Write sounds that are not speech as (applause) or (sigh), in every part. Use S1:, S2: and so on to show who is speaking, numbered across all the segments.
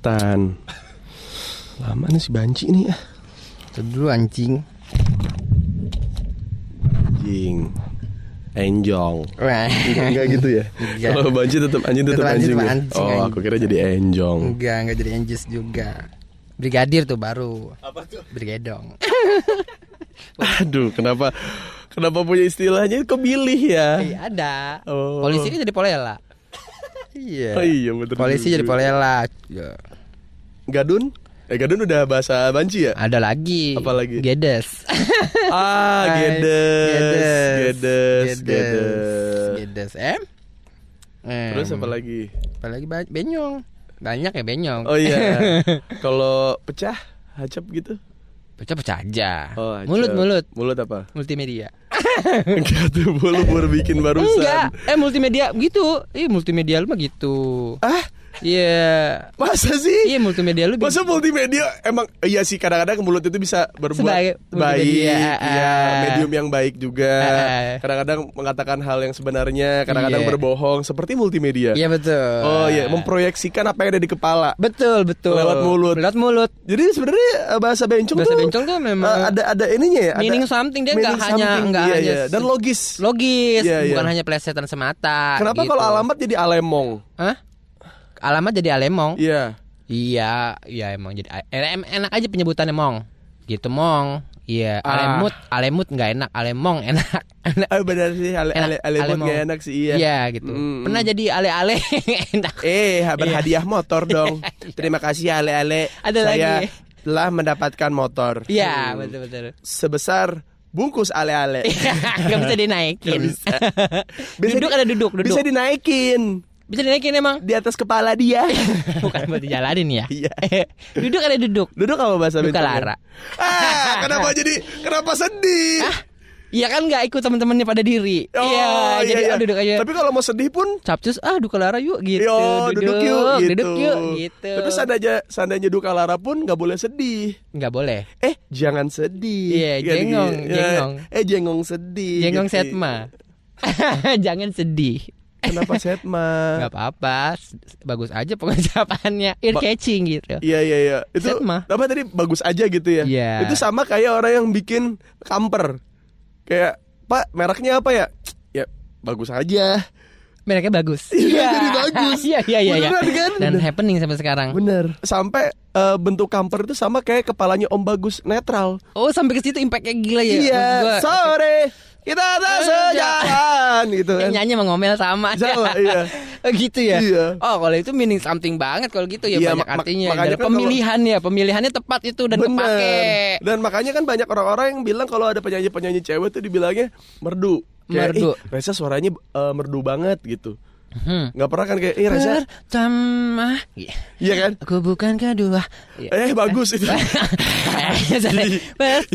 S1: setan. Lama nih si banci nih ah.
S2: Itu dulu anjing.
S1: Anjing. Enjong. Enggak, gitu ya. Kalau banci tetap anjing tetap
S2: anjing,
S1: anjing. ya?
S2: anjing,
S1: oh, aku kira jadi enjong.
S2: Enggak, enggak jadi Anjis juga. Brigadir tuh baru.
S1: Apa tuh?
S2: Brigadong. (laughs)
S1: Aduh, kenapa kenapa punya istilahnya kok milih ya?
S2: Iya ada.
S1: Oh.
S2: Polisi kan jadi polela. (laughs) iya.
S1: Oh iya betul.
S2: Polisi
S1: juga.
S2: jadi polela. Ya.
S1: Gadun? Eh Gadun udah bahasa banci ya?
S2: Ada lagi.
S1: Apa lagi?
S2: Gedes. (laughs)
S1: Ah, gedes, gedes, gedes.
S2: Gedes. Em? Em.
S1: Terus apa lagi?
S2: Apa lagi benyong. Banyak ya benyong.
S1: Oh iya. (laughs) Kalau pecah, hacap gitu.
S2: Pecah-pecah aja.
S1: Oh, hacap.
S2: mulut mulut.
S1: Mulut apa?
S2: Multimedia. (laughs)
S1: Enggak tuh, lu baru bikin barusan.
S2: Enggak. Eh multimedia gitu. Ih multimedia lu mah gitu.
S1: Ah,
S2: Iya.
S1: masa sih?
S2: Iya multimedia lu
S1: Masa multimedia emang iya sih kadang-kadang mulut itu bisa berbuat
S2: Sebagai
S1: baik,
S2: multimedia,
S1: ya
S2: ah.
S1: medium yang baik juga.
S2: Ah.
S1: Kadang-kadang mengatakan hal yang sebenarnya, kadang-kadang
S2: Iya.
S1: berbohong seperti multimedia.
S2: Iya betul.
S1: Oh iya, memproyeksikan apa yang ada di kepala.
S2: Betul betul.
S1: Lewat mulut.
S2: Lewat mulut.
S1: Jadi sebenarnya eh, bahasa bencong
S2: Bahasa
S1: tuh
S2: bencong tuh memang
S1: eh, ada ada ininya ya, ada
S2: meaning something dia
S1: meaning
S2: nggak hanya
S1: something.
S2: nggak
S1: Iya,
S2: hanya
S1: iya. dan logis.
S2: logis,
S1: Iya, iya.
S2: bukan hanya plesetan semata.
S1: Kenapa
S2: gitu.
S1: kalau alamat jadi alemong?
S2: Hah? Alamat jadi alemong.
S1: Iya.
S2: Iya, iya emang jadi eh, em- enak aja penyebutannya mong. Gitu mong. Iya,
S1: Ah.
S2: alemut, alemut nggak enak, alemong enak. (laughs) Enak.
S1: Ah, benar sih, ale ale
S2: Enak,
S1: ale
S2: alemong.
S1: gak enak sih iya.
S2: Iya gitu.
S1: Mm,
S2: Pernah jadi ale-ale (laughs) enak.
S1: Eh, berhadiah motor dong. (laughs) Terima kasih ale-ale.
S2: Ada
S1: Saya
S2: lagi.
S1: telah mendapatkan motor.
S2: Iya,
S1: Hmm.
S2: betul betul.
S1: Sebesar bungkus ale-ale.
S2: Gak bisa dinaikin.
S1: Nggak bisa. Bisa
S2: duduk
S1: di-
S2: ada duduk, duduk.
S1: Bisa dinaikin
S2: Bisa dinaikin emang?
S1: di atas kepala dia. (laughs)
S2: Bukan buat dijalanin ya.
S1: Iya. (laughs)
S2: duduk ada duduk.
S1: Duduk apa bahasa
S2: Duka lara. (laughs)
S1: Ah, kenapa jadi kenapa sedih?
S2: Iya kan nggak ikut teman-temannya pada diri.
S1: Oh,
S2: iya, jadi
S1: iya.
S2: oh, duduk aja.
S1: Tapi kalau mau sedih pun
S2: Capcus ah duka lara yuk gitu.
S1: Yo, duduk, yuk gitu.
S2: Duduk yuk gitu.
S1: Tapi seandainya seandainya duka lara pun nggak boleh sedih.
S2: nggak boleh.
S1: Eh, jangan sedih.
S2: Iya,
S1: Gitu,
S2: jengong,
S1: gitu.
S2: jengong.
S1: Eh, jengong sedih.
S2: Jengong
S1: gitu.
S2: setma. Jangan sedih.
S1: Kenapa (laughs) setma?
S2: Nggak apa-apa, bagus aja pengucapannya, (laughs) ear catching gitu.
S1: Iya iya iya. Itu
S2: Setma.
S1: apa tadi bagus aja gitu ya.
S2: Iya.
S1: Itu sama kayak orang yang bikin kamper. Kayak, "Pak, mereknya apa ya?" Ya, bagus aja.
S2: Mereknya bagus.
S1: Iya, jadi bagus. (laughs)
S2: Iya iya iya. iya.
S1: Beneran kan?
S2: Dan
S1: Bener.
S2: happening sampai sekarang.
S1: Bener. Sampai eh, bentuk kamper itu sama kayak kepalanya Om Bagus netral.
S2: Oh sampai ke situ impactnya gila ya.
S1: Iya,
S2: gua,
S1: sore kita tak
S2: Eh,
S1: sejalan gitu kan.
S2: nyanyi sama ngomel sama.
S1: Sama, iya. (laughs)
S2: Oh, gitu ya.
S1: Iya.
S2: Oh kalau itu meaning something banget kalau gitu ya
S1: Iya,
S2: banyak
S1: mak-
S2: artinya.
S1: makanya kan
S2: pemilihan ya, pemilihannya tepat itu dan
S1: Bener.
S2: kepake.
S1: Dan makanya kan banyak orang-orang yang bilang kalau ada penyanyi-penyanyi cewek tuh dibilangnya merdu. Kayak,
S2: Merdu.
S1: "Ih, Reza suaranya eh, merdu banget gitu.
S2: Hmm.
S1: Nggak pernah kan kayak, eh Reza,
S2: Pertama, Iya.
S1: iya kan?
S2: aku bukan kedua. Iya.
S1: Eh bagus itu. (laughs)
S2: Sorry. Per-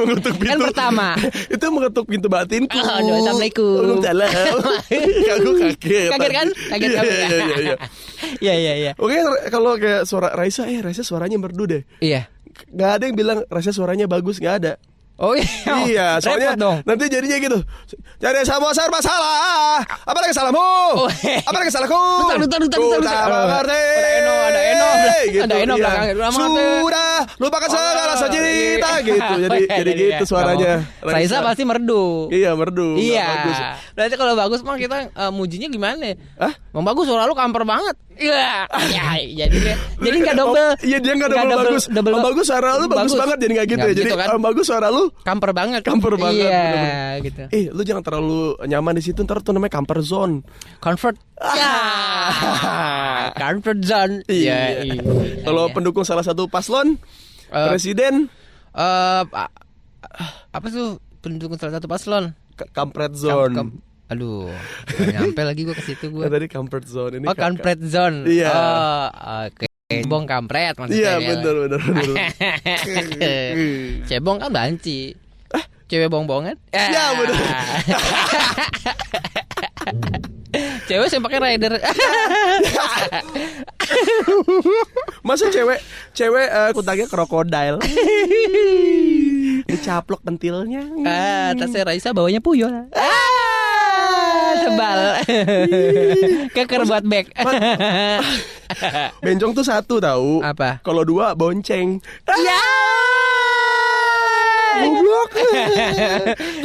S1: mengetuk pintu.
S2: Kan pertama.
S1: itu mengetuk pintu batinku.
S2: Aduh, Assalamualaikum.
S1: Waalaikumsalam. (laughs) Aku kaget.
S2: Kaget kan? Kaget
S1: Iya,
S2: kamu
S1: iya, iya, iya.
S2: Iya iya iya.
S1: Oke, kalau kayak suara Raisa, eh Raisa suaranya merdu deh.
S2: Iya.
S1: Nggak ada yang bilang Raisa suaranya bagus, nggak ada.
S2: Oh iya.
S1: iya, soalnya
S2: Repot dong.
S1: nanti jadinya gitu. Jadi sama serba salah. Apa lagi salahmu?
S2: Oh,
S1: Apa lagi salahku?
S2: Dutar, dutar, dutar,
S1: Ku
S2: dutar,
S1: tak
S2: dutar.
S1: mengerti.
S2: Ada Eno, ada Eno.
S1: Gitu,
S2: Ada Eno
S1: iya.
S2: Udah mengerti.
S1: Sudah, lupakan segala saja cerita (laughs) gitu. Jadi
S2: Oh, iya,
S1: jadi
S2: iya,
S1: gitu
S2: iya.
S1: suaranya.
S2: Oh. Raisa pasti merdu.
S1: Iya, merdu.
S2: Iya.
S1: bagus.
S2: Berarti kalau bagus mah kita eh, mujinya gimana?
S1: Hah?
S2: Bang bagus suara lu kamper banget. Iya. Ya, jadi jadi double.
S1: Oh, iya dia nggak
S2: Nggak
S1: double, bagus.
S2: double-
S1: Om bagus suara lu bagus,
S2: bagus.
S1: banget jadi nggak gitu
S2: Nggak
S1: ya. Jadi
S2: gitu kan.
S1: Om bagus suara lu
S2: Kamper banget.
S1: Kamper banget,
S2: Iya, gitu.
S1: Eh, lu jangan terlalu nyaman di situ ntar tuh namanya camper zone.
S2: Convert. Ya. Comfort zone.
S1: Iya.
S2: iya.
S1: Kalau
S2: Iya.
S1: pendukung salah satu paslon,
S2: Eh,
S1: presiden
S2: a- apa tuh pendukung salah satu paslon?
S1: Kampret
S2: Kam-
S1: zone.
S2: kam- aduh, nyampe lagi gua ke situ
S1: Nah,
S2: gua.
S1: tadi kampret zone ini.
S2: Oh,
S1: kakak.
S2: kampret zone.
S1: Iya.
S2: Oh, oke. Cebong kampret maksudnya.
S1: Iya,
S2: ya.
S1: benar benar benar. (laughs)
S2: Cebong kan banci. Cewek bong-bongan?
S1: Ya, bener. (laughs)
S2: Cewek yang pakai rider. (laughs)
S1: Masa cewek cewek eh, kutangnya krokodil. Dicaplok pentilnya.
S2: ah, tasnya Raisa bawanya puyol.
S1: Ah,
S2: tebal. Keker buat back. (laughs)
S1: Bencong tuh satu tahu.
S2: Apa?
S1: Kalau dua bonceng.
S2: Ya.
S1: Goblok.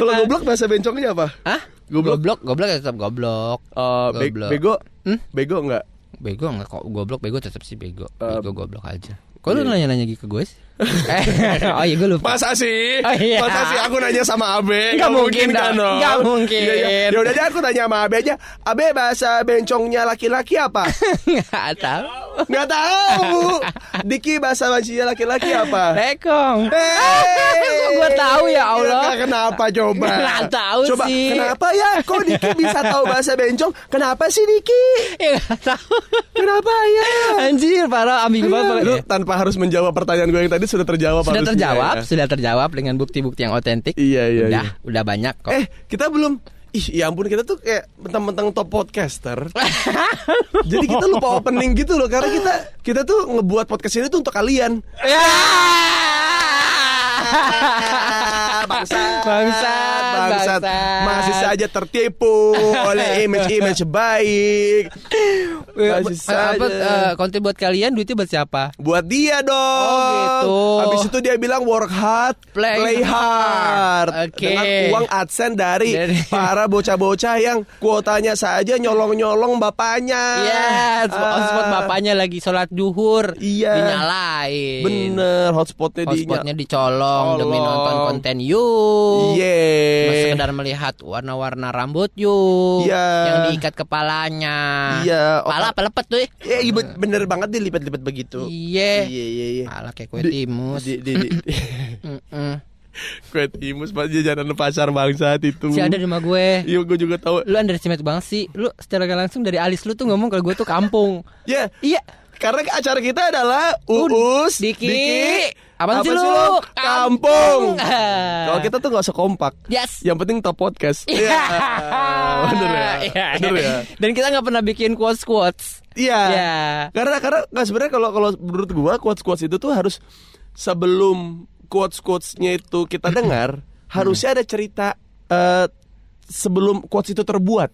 S1: Kalau goblok bahasa bencongnya apa?
S2: Hah?
S1: Goblok.
S2: Goblok, goblok ya tetap goblok.
S1: Eh,
S2: Goblok.
S1: bego.
S2: Hmm?
S1: Bego enggak?
S2: Bego enggak kok goblok bego tetap sih bego.
S1: Eh,
S2: Bego goblok aja. Kok lu
S1: iya.
S2: nanya-nanya gitu ke gue sih? Eh, oh iya gue lupa.
S1: Masa sih?
S2: Oh, iya.
S1: Masa sih aku nanya sama Abe?
S2: Nggak mungkin
S1: kan,
S2: dong. Nggak mungkin.
S1: Iya, iya. Ya udah deh aku tanya sama Abe aja. Abe bahasa bencongnya laki-laki apa? (laughs)
S2: Enggak tahu.
S1: Nggak tahu. Diki bahasa bencongnya laki-laki apa?
S2: Rekong.
S1: Hey, (laughs)
S2: Gua tahu ya Allah.
S1: Nggak, Kenapa coba? (laughs)
S2: Nggak tahu
S1: coba,
S2: sih.
S1: Kenapa ya? Kok Diki bisa tahu bahasa bencong? Kenapa sih Diki?
S2: Ya enggak tahu.
S1: Kenapa ya?
S2: Anjir, parah ambigu banget.
S1: Lu tanpa harus menjawab pertanyaan gue yang tadi (laughs) sudah terjawab
S2: Sudah
S1: harusnya,
S2: terjawab,
S1: ya.
S2: sudah terjawab dengan bukti-bukti yang otentik.
S1: Iya iya.
S2: Udah,
S1: iya.
S2: udah banyak kok.
S1: Eh kita belum Ih ya ampun kita tuh kayak mentang-mentang top podcaster (laughs) Jadi kita lupa opening gitu loh Karena kita kita tuh ngebuat podcast ini tuh untuk kalian
S2: Ya.
S1: Bangsat
S2: Bangsat.
S1: Masih saja tertipu (laughs) oleh image-image baik Masih
S2: apa
S1: saja
S2: eh, konten buat kalian duitnya buat siapa?
S1: Buat dia dong
S2: Oh, gitu.
S1: Habis itu dia bilang work hard
S2: Play
S1: Play, hard,
S2: hard. Oke.
S1: Dengan uang adsense dari,
S2: Dari- (laughs)
S1: para bocah-bocah yang kuotanya saja nyolong-nyolong bapaknya
S2: Iya, spot,
S1: Ah,
S2: spot bapaknya lagi sholat duhur
S1: Iya.
S2: Dinyalain
S1: Bener hotspotnya di
S2: Hotspotnya dicolong demi
S1: Colong.
S2: nonton konten you Cuma sekedar melihat warna-warna rambut you
S1: Iya.
S2: Yang diikat kepalanya.
S1: Iya,
S2: Pala apa lepet tuh
S1: Ya iya, bener banget dia lipat-lipat begitu.
S2: Iya.
S1: Iya iya iya.
S2: Pala kayak kue
S1: Di-
S2: timus.
S1: di, di, di, (laughs)
S2: Mm-mm.
S1: Kue timus pas jajanan pasar bangsat itu.
S2: Si ada di rumah gue.
S1: Iya gue juga tahu.
S2: Lu underestimate banget sih. Lu secara langsung dari alis lu tuh ngomong kalau gue tuh kampung.
S1: Ya
S2: Iya
S1: Karena acara kita adalah Uus,
S2: Diki. Apaan sih lu?
S1: Kampung. Kalau kita tuh gak usah kompak.
S2: Yes
S1: Yang penting top podcast. Iya. Bener ya.
S2: Iya,
S1: Bener ya.
S2: Dan kita nggak pernah bikin quotes quotes.
S1: Iya.
S2: Iya.
S1: Karena karena nggak sebenarnya kalau kalau menurut gua quotes quotes itu tuh harus sebelum quotes quotesnya itu kita dengar (laughs) harusnya ada cerita eh, sebelum quotes itu terbuat.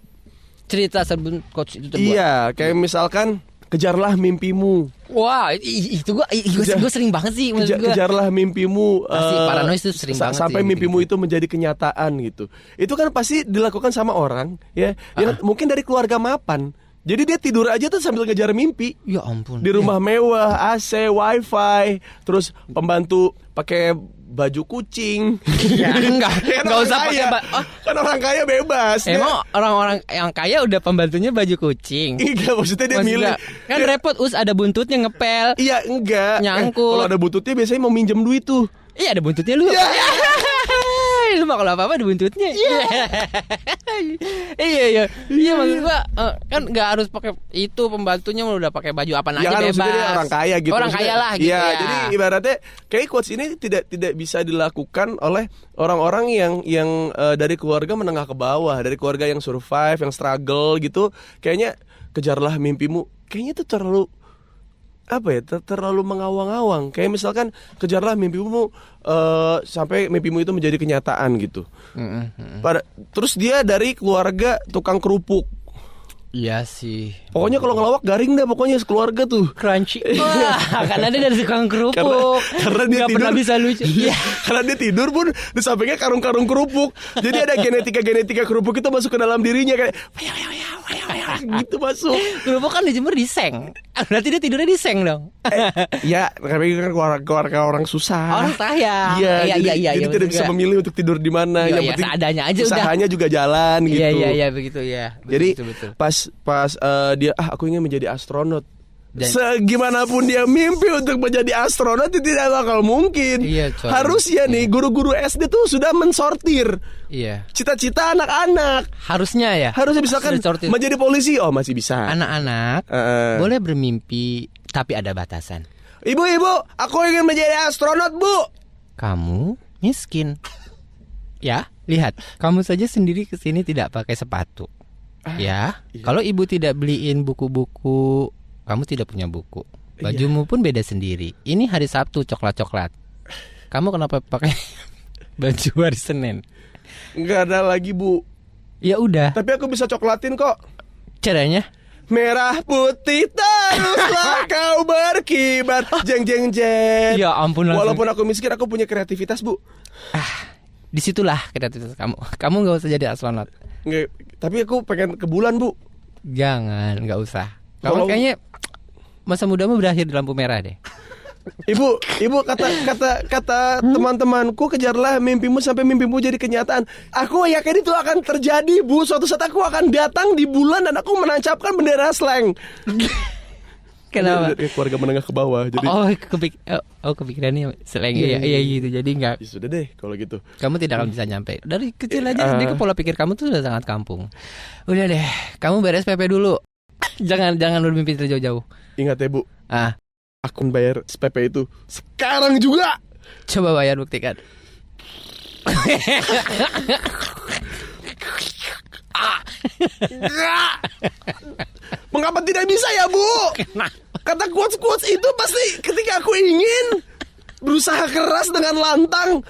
S2: Cerita sebelum quotes itu terbuat.
S1: Iya, kayak misalkan kejarlah mimpimu.
S2: Wah, itu gua i- gue
S1: Kejar-
S2: gue sering banget sih
S1: Keja-
S2: gua.
S1: kejarlah mimpimu
S2: Pasti,
S1: eh,
S2: paranoid itu sering banget
S1: sampai
S2: sih
S1: mimpimu itu menjadi kenyataan gitu itu kan pasti dilakukan sama orang ya yang
S2: Ah.
S1: mungkin dari keluarga mapan jadi dia tidur aja tuh sambil ngejar mimpi
S2: Ya ampun.
S1: di rumah mewah AC wifi terus pembantu pakai baju kucing
S2: Ya, (laughs) enggak.
S1: Kan
S2: Enggak usah pakai
S1: kaya.
S2: oh.
S1: kan orang kaya bebas
S2: Emang orang-orang yang kaya udah pembantunya baju kucing.
S1: enggak maksudnya dia milih
S2: kan repot us ada buntutnya ngepel.
S1: Iya enggak
S2: Nyangkut.
S1: Eh, Kalau ada bututnya biasanya mau minjem duit tuh
S2: Iya ada buntutnya lu.
S1: Iya. (laughs)
S2: lu mah kalau apa-apa ada buntutnya. Iya. (laughs) iya iya. Iya maksud gua eh, kan nggak harus pakai itu pembantunya udah pakai baju apa
S1: Ya
S2: aja
S1: kan
S2: bebas.
S1: dia orang kaya gitu
S2: Orang
S1: Maksudnya-
S2: kaya lah gitu
S1: Iya,
S2: ya.
S1: jadi ibaratnya kayak quotes ini tidak tidak bisa dilakukan oleh orang-orang yang yang eh, dari keluarga menengah ke bawah, dari keluarga yang survive, yang struggle gitu. Kayaknya kejarlah mimpimu. Kayaknya itu terlalu apa ya ter- terlalu mengawang-awang kayak misalkan kejarlah mimpimu eh, sampai mimpimu itu menjadi kenyataan gitu
S2: Mm-mm, mm-mm.
S1: pada terus dia dari keluarga tukang kerupuk
S2: Iya sih.
S1: Pokoknya kalau ngelawak garing dah pokoknya sekeluarga tuh
S2: Crunchy. (laughs) Wah, karena dia dari tukang kerupuk.
S1: karena karena dia tidur
S2: pernah bisa lucu. Iya.
S1: karena dia tidur pun di sampingnya karung-karung kerupuk jadi ada genetika genetika kerupuk itu masuk ke dalam dirinya kayak (laughs) gitu masuk
S2: Kerupuk kan dijemur di seng. Berarti dia tidurnya di seng dong. (laughs)
S1: ya tapi kan keluarga, orang susah
S2: Orang kaya.
S1: Iya,
S2: Iya,
S1: jadi,
S2: iya, iya,
S1: jadi
S2: iya,
S1: tidak
S2: betul
S1: bisa memilih untuk tidur di mana.
S2: Iya,
S1: Yang
S2: iya,
S1: penting
S2: seadanya aja udah.
S1: usahanya juga jalan gitu.
S2: Iya iya iya begitu ya. Betul,
S1: Jadi
S2: betul, betul.
S1: pas pas eh, dia ah aku ingin menjadi astronot.
S2: Dan-
S1: Segimanapun dia mimpi untuk menjadi astronot itu tidak bakal mungkin.
S2: Iya, coy.
S1: Harusnya nih guru-guru SD tuh sudah mensortir
S2: Iya.
S1: cita-cita anak-anak.
S2: Harusnya ya.
S1: Harusnya misalkan menjadi polisi, oh masih bisa.
S2: anak-anak
S1: Eh.
S2: boleh bermimpi tapi ada batasan.
S1: Ibu-ibu, aku ingin menjadi astronot, Bu.
S2: Kamu miskin. Ya, lihat, kamu saja sendiri ke sini tidak pakai sepatu. Ya,
S1: iya.
S2: kalau ibu tidak beliin buku-buku, kamu tidak punya buku.
S1: Iya.
S2: Bajumu pun beda sendiri. Ini hari Sabtu coklat-coklat. Kamu kenapa pakai (laughs) baju hari Senin?
S1: Enggak ada lagi, Bu.
S2: Ya udah,
S1: Tapi aku bisa coklatin kok.
S2: caranya
S1: Merah putih teruslah (laughs) kau berkibar Jeng jeng jeng
S2: Ya ampun langsung.
S1: Walaupun aku miskin aku punya kreativitas bu
S2: di situlah kreativitas kamu. Kamu nggak usah jadi astronot.
S1: Nggak, Tapi aku pengen ke bulan bu
S2: Jangan, nggak usah. Kamu
S1: Kalau-
S2: kayaknya masa mudamu berakhir di lampu merah deh.
S1: Ibu, ibu kata kata kata teman-temanku kejarlah mimpimu sampai mimpimu jadi kenyataan. Aku yakin itu akan terjadi, Bu. Suatu saat aku akan datang di bulan dan aku menancapkan bendera slang.
S2: Kenapa?
S1: Dari keluarga menengah ke bawah. Jadi
S2: Oh, kepik oh, oh kepikirannya selain iya, iya gitu. Jadi nggak
S1: ya sudah deh kalau gitu.
S2: kamu tidak akan bisa nyampe. Dari kecil aja
S1: Ah.
S2: jadi pola pikir kamu tuh sudah sangat kampung. Udah deh, kamu beres PP dulu. (laughs) jangan jangan lu mimpi terjauh-jauh.
S1: Ingat ya, Bu.
S2: Ah,
S1: Akun bayar SPP itu sekarang juga.
S2: coba bayar buktikan. (laughs)
S1: Mengapa tidak bisa ya, Bu? Kata quotes-quotes itu pasti ketika aku ingin berusaha keras dengan lantang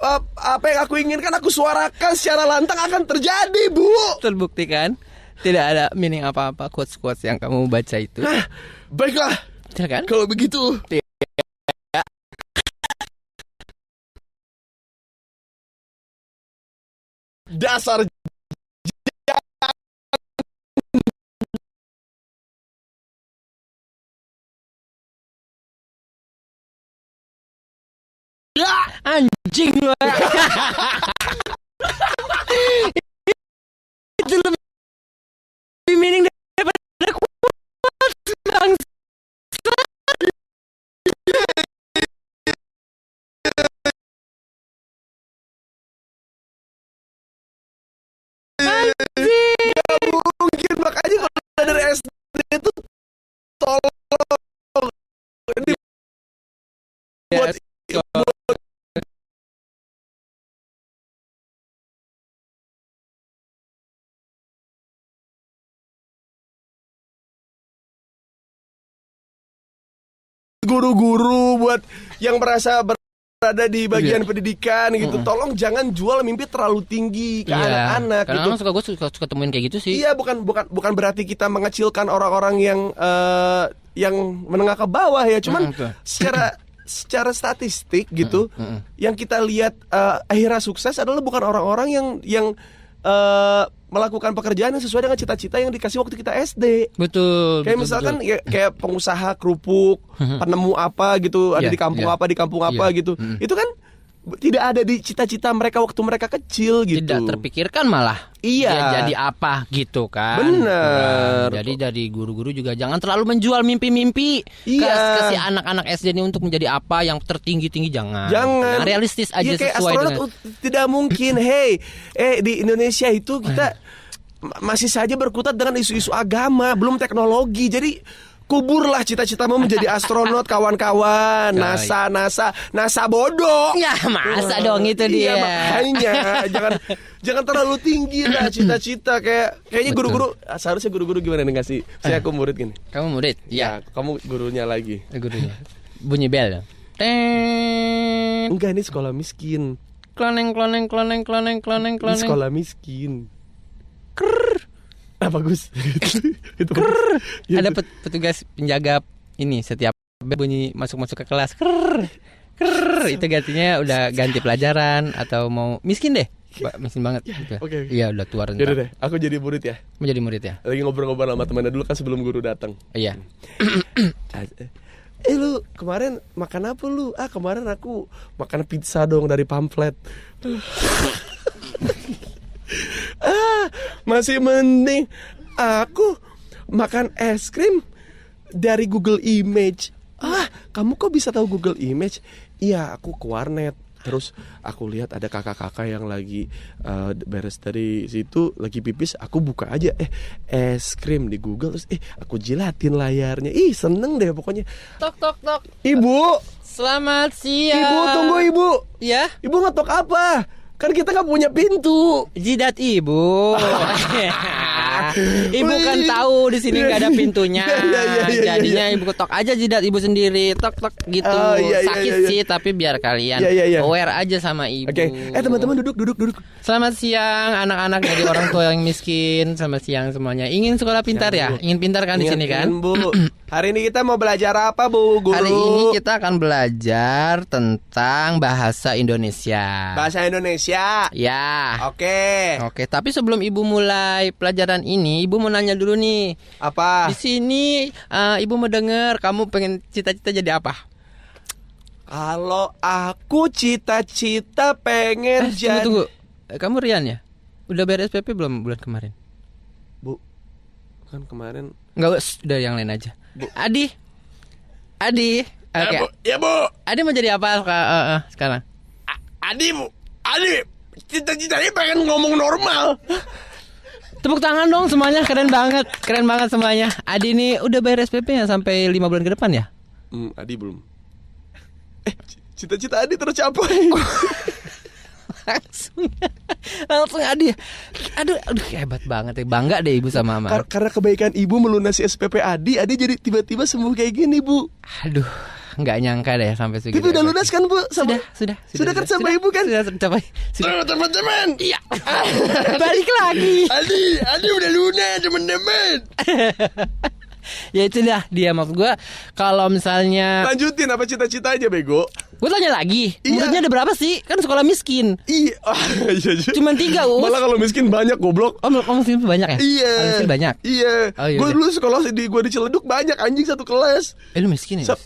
S1: ap- apa yang aku inginkan aku suarakan secara lantang akan terjadi, Bu.
S2: Terbuktikan tidak ada meaning apa-apa quotes-quotes yang kamu baca itu.
S1: Nah, baiklah.
S2: Ya kan?
S1: Kalau begitu, dasar
S2: Anjing lu. itu lebih meaning daripada quotes bang.
S1: mungkin makanya kalau dari SD itu tolong ini buat guru-guru buat yang merasa berada di bagian
S2: Iya.
S1: pendidikan gitu tolong jangan jual mimpi terlalu tinggi ke anak-anak
S2: Karena
S1: gitu
S2: suka gue suka, suka temuin kayak gitu sih.
S1: Iya, bukan bukan bukan berarti kita mengecilkan orang-orang yang eh, yang menengah ke bawah ya. Cuman
S2: Mm, betul.
S1: secara secara statistik gitu,
S2: mm.
S1: yang kita lihat eh, akhirnya sukses adalah bukan orang-orang yang yang eh, melakukan pekerjaan yang sesuai dengan cita-cita yang dikasih waktu kita SD.
S2: Betul.
S1: Kayak
S2: betul,
S1: misalkan
S2: betul.
S1: ya, kayak pengusaha kerupuk, penemu apa gitu, ada
S2: Iya,
S1: di kampung
S2: iya.
S1: apa, di kampung apa
S2: Iya,
S1: gitu.
S2: mm.
S1: Itu kan tidak ada di cita-cita mereka waktu mereka kecil gitu.
S2: tidak terpikirkan malah
S1: Iya.
S2: dia jadi apa gitu kan
S1: Bener.
S2: Nah, jadi dari guru-guru juga jangan terlalu menjual mimpi-mimpi
S1: Iya.
S2: ke, ke si anak-anak SD ini untuk menjadi apa yang tertinggi-tinggi jangan
S1: Jangan
S2: Nah, realistis aja
S1: Iya, kayak
S2: sesuai
S1: astronot
S2: dengan
S1: tidak mungkin. (clears throat) Hey, eh di Indonesia itu kita ma- masih saja berkutat dengan isu-isu agama, belum teknologi. Jadi kuburlah cita-citamu menjadi (laughs) astronot kawan-kawan. NASA, NASA, NASA bodoh.
S2: ya masa dong itu dia
S1: Iya, makanya jangan jangan terlalu tinggi lah (clears throat) cita-cita kayak kayaknya guru-guru ah, seharusnya guru-guru gimana nih ngasih saya aku murid gini.
S2: kamu murid ya
S1: Ya, kamu gurunya lagi.
S2: gurunya bunyi bel Teng.
S1: Enggak ini sekolah miskin.
S2: Kloneng kloneng kloneng kloneng kloneng
S1: Ini
S2: kloneng.
S1: sekolah miskin. Krrr. (laughs) Ah bagus. (laughs) itu bagus. Ya,
S2: Ada pet- petugas penjaga ini setiap bunyi masuk-masuk ke kelas. Krrr. Krrr. Itu gantinya udah ganti pelajaran atau mau miskin deh. Ba- miskin banget gitu.
S1: oke, oke.
S2: Iya, udah tua
S1: Yaudah
S2: renta.
S1: deh, aku jadi murid ya.
S2: Mau jadi murid ya?
S1: Lagi ngobrol-ngobrol sama temannya dulu kan sebelum guru datang.
S2: Iya.
S1: Eh lu kemarin makan apa lu? Ah kemarin aku makan pizza dong dari pamflet. (laughs) ah masih mending aku makan es krim dari Google Image. Ah kamu kok bisa tahu Google Image? Iya aku ke warnet. Terus aku lihat ada kakak-kakak yang lagi eh, beres dari situ lagi pipis, aku buka aja eh es krim di Google terus eh aku jilatin layarnya. Ih, seneng deh pokoknya.
S2: Tok tok tok.
S1: Ibu,
S2: Selamat siang.
S1: ibu tunggu ibu.
S2: Ya,
S1: Ibu ngetok apa? Kan kita nggak punya pintu.
S2: jidat ibu. (laughs) Ibu kan tahu di sini nggak ada pintunya. (laughs)
S1: Iya, iya, iya,
S2: Jadinya ibu ketok aja jidat ibu sendiri, tok tok gitu.
S1: Oh, iya, iya,
S2: Sakit
S1: iya,
S2: sih, tapi biar kalian
S1: Iya, iya, iya.
S2: aware aja sama ibu.
S1: Oke, eh teman-teman duduk duduk duduk.
S2: Selamat siang anak-anak dari orang tua yang miskin. Selamat siang semuanya. Ingin sekolah pintar ya? Ingin pintar kan di sini kan?
S1: ingat, Bu. (clears throat) Hari ini kita mau belajar apa, Bu Guru?
S2: Hari ini kita akan belajar tentang bahasa Indonesia.
S1: bahasa Indonesia.
S2: Ya.
S1: Oke.
S2: Oke, tapi sebelum ibu mulai pelajaran ini, ibu mau nanya dulu nih.
S1: Apa?
S2: Di sini eh, ibu mau dengar kamu pengen cita-cita jadi apa?
S1: Kalau aku cita-cita pengen
S2: Eh,
S1: jadi
S2: tunggu, tunggu. Eh, Kamu Rian ya? Udah bayar SPP belum bulan kemarin?
S1: Bu. Kan kemarin
S2: Enggak, udah yang lain aja. Adi. Adi. Oke.
S1: Ya, Bu. Ya, Bu.
S2: Adi mau jadi apa eh, sekarang?
S1: A- Adi, Bu. Adi, cita-citanya pengen ngomong normal.
S2: Tepuk tangan dong semuanya, keren banget. Keren banget semuanya. Adi ini udah bayar SPP ya sampai 5 bulan ke depan ya?
S1: Hmm, Adi belum. Eh, cita-cita Adi tercapai. (laughs)
S2: langsung langsung Adi aduh aduh hebat banget ya bangga deh ibu sama mama
S1: Kar- karena kebaikan ibu melunasi SPP Adi, Adi jadi tiba-tiba sembuh kayak gini, Bu.
S2: aduh nggak nyangka deh sampai segitu
S1: Tapi udah lunas kan, Bu?
S2: sudah
S1: Sama-
S2: sudah
S1: Sudah kan sama ibu kan?
S2: sudah tercapai sudah
S1: teman-teman.
S2: iya (laughs) balik lagi
S1: Adi, Adi udah lunas, teman-teman. (laughs)
S2: ya itu dah dia maksud gua kalau misalnya
S1: Lanjutin apa cita-citanya, Bego?
S2: gue tanya lagi
S1: Iya.
S2: muridnya ada berapa sih kan sekolah miskin
S1: Iya, (laughs) ah, iya, iya.
S2: Cuman tiga, Us.
S1: Malah kalau miskin banyak goblok.
S2: oh kamu miskin banyak ya
S1: Iya.
S2: Kalau miskin banyak
S1: Iya.
S2: Oh, iya
S1: gue dulu sekolah di gue di Ciledug banyak anjing satu kelas.
S2: eh lu miskin ya
S1: Sa-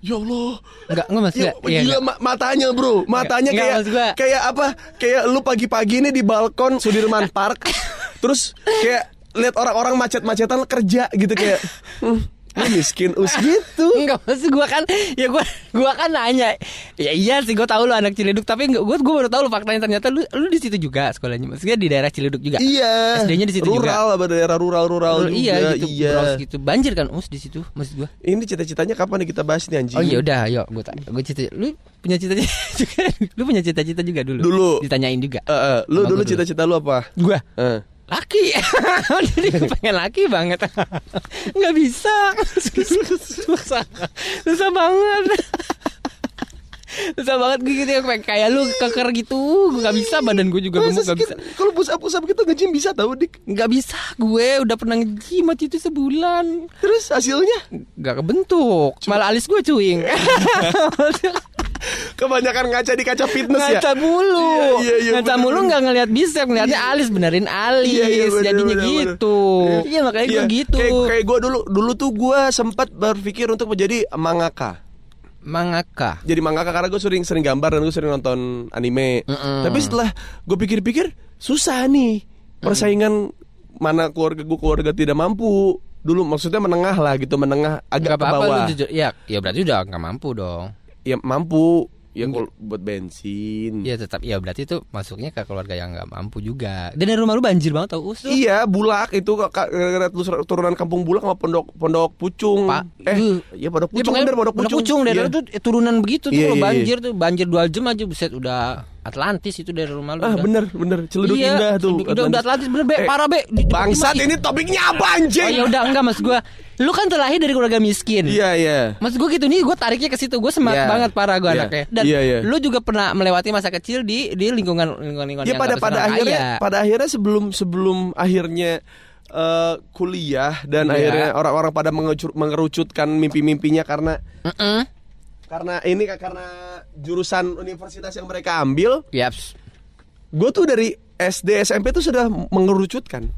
S1: ya Allah.
S2: Enggak, enggak mas
S1: Ya,
S2: Iya,
S1: gila
S2: enggak.
S1: ma- matanya bro, matanya
S2: Enggak,
S1: kayak
S2: gua.
S1: kayak apa? Kayak lu pagi-pagi nih di balkon Sudirman Park, (laughs) terus kayak lihat orang-orang macet-macetan kerja gitu kayak, hmm, lu miskin us gitu.
S2: Enggak maksud gua kan ya gua gua kan nanya. Ya iya sih gua tahu lu anak Ciledug tapi gua gua baru tahu lu faktanya ternyata lu lu di situ juga sekolahnya. Maksudnya di daerah Ciledug juga.
S1: Iya.
S2: SD-nya di situ juga.
S1: rural, apa daerah rural-rural
S2: Lu-
S1: juga.
S2: iya gitu.
S1: Iya.
S2: Bros, gitu. Banjir kan us di situ maksud gua.
S1: Ini cita-citanya kapan nih kita bahas nih anjing?
S2: Oh iya udah, yuk gua tanya. Gua cita lu punya cita-cita (laughs) juga. lu punya cita-cita juga dulu.
S1: Dulu.
S2: Ditanyain juga.
S1: Eh, eh, lu
S2: Sama
S1: dulu cita-cita lu apa?
S2: Gua
S1: Eh.
S2: Laki. (laughs) Jadi gue pengen laki banget. (laughs) Nggak bisa. Susah. Susah, susah banget. Susah banget gue gitu ya, kayak- kayak lu keker gitu. Gue nggak bisa badan gue juga gemuk nggak bisa.
S1: Kalau push up push up gitu nge-gym bisa tahu dik.
S2: nggak bisa gue udah pernah nge-gym waktu itu sebulan.
S1: Terus hasilnya?
S2: Nggak kebentuk. Malah alis gue cuing (laughs)
S1: kebanyakan ngaca di kaca fitness ya.
S2: ngaca mulu
S1: Iya, iya, iya,
S2: ngaca
S1: bener,
S2: mulu nggak ngeliat bicep ngeliatnya alis benerin alis
S1: Iya, iya, bener,
S2: jadinya
S1: bener, bener.
S2: gitu iya makanya gue gitu
S1: Kayak kayak gue dulu dulu tuh gue sempat berpikir untuk menjadi mangaka.
S2: mangaka
S1: Jadi mangaka karena gue sering sering gambar dan gue sering nonton anime.
S2: Mm-mm.
S1: Tapi setelah gue pikir-pikir susah nih persaingan mana keluarga gue keluarga tidak mampu. Dulu maksudnya menengah lah gitu, menengah agak
S2: Gak
S1: ke bawah.
S2: lu jujur Ya, ya berarti udah nggak mampu dong
S1: Ya mampu. Ya kalau buat bensin.
S2: Ya tetap ya berarti itu masuknya ke keluarga yang nggak mampu juga. Dan dari rumah lu banjir banget tau us tuh.
S1: Iya, bulak itu gara-gara turunan kampung bulak sama pondok pondok pucung.
S2: Pak,
S1: eh,
S2: uh.
S1: iya pondok
S2: Ya,
S1: pucung
S2: pokoknya
S1: bener pondok
S2: Pondok
S1: pucung.
S2: pucung daerah
S1: Iya.
S2: itu eh, turunan begitu tuh
S1: Iya,
S2: kalau
S1: iya, iya.
S2: banjir tuh banjir dua jam aja buset udah Atlantis itu dari rumah lu.
S1: Ah,
S2: udah.
S1: bener bener Celeduk
S2: Iya,
S1: indah tuh.
S2: Celeduk indah, udah Atlantis bener be,
S1: Eh,
S2: parah be. Di-
S1: Bangsat ini topiknya apa anjing?
S2: Oh ya udah enggak mas gua. Lu kan terlahir dari keluarga miskin.
S1: Iya, iya.
S2: Mas gue gitu nih, gue tariknya ke situ. Gue semangat
S1: Iya.
S2: banget parah gue
S1: Iya.
S2: anaknya. Dan
S1: Iya, iya.
S2: lu juga pernah melewati masa kecil di di lingkungan lingkungan lingkungan
S1: Ya
S2: yang
S1: pada pada akhirnya
S2: kaya.
S1: pada akhirnya sebelum sebelum akhirnya eh, kuliah dan
S2: Iya.
S1: akhirnya orang-orang pada mengerucutkan mimpi-mimpinya karena
S2: Mm-mm.
S1: Karena ini karena jurusan universitas yang mereka ambil
S2: Yaps.
S1: gue tuh dari SD SMP tuh sudah mengerucutkan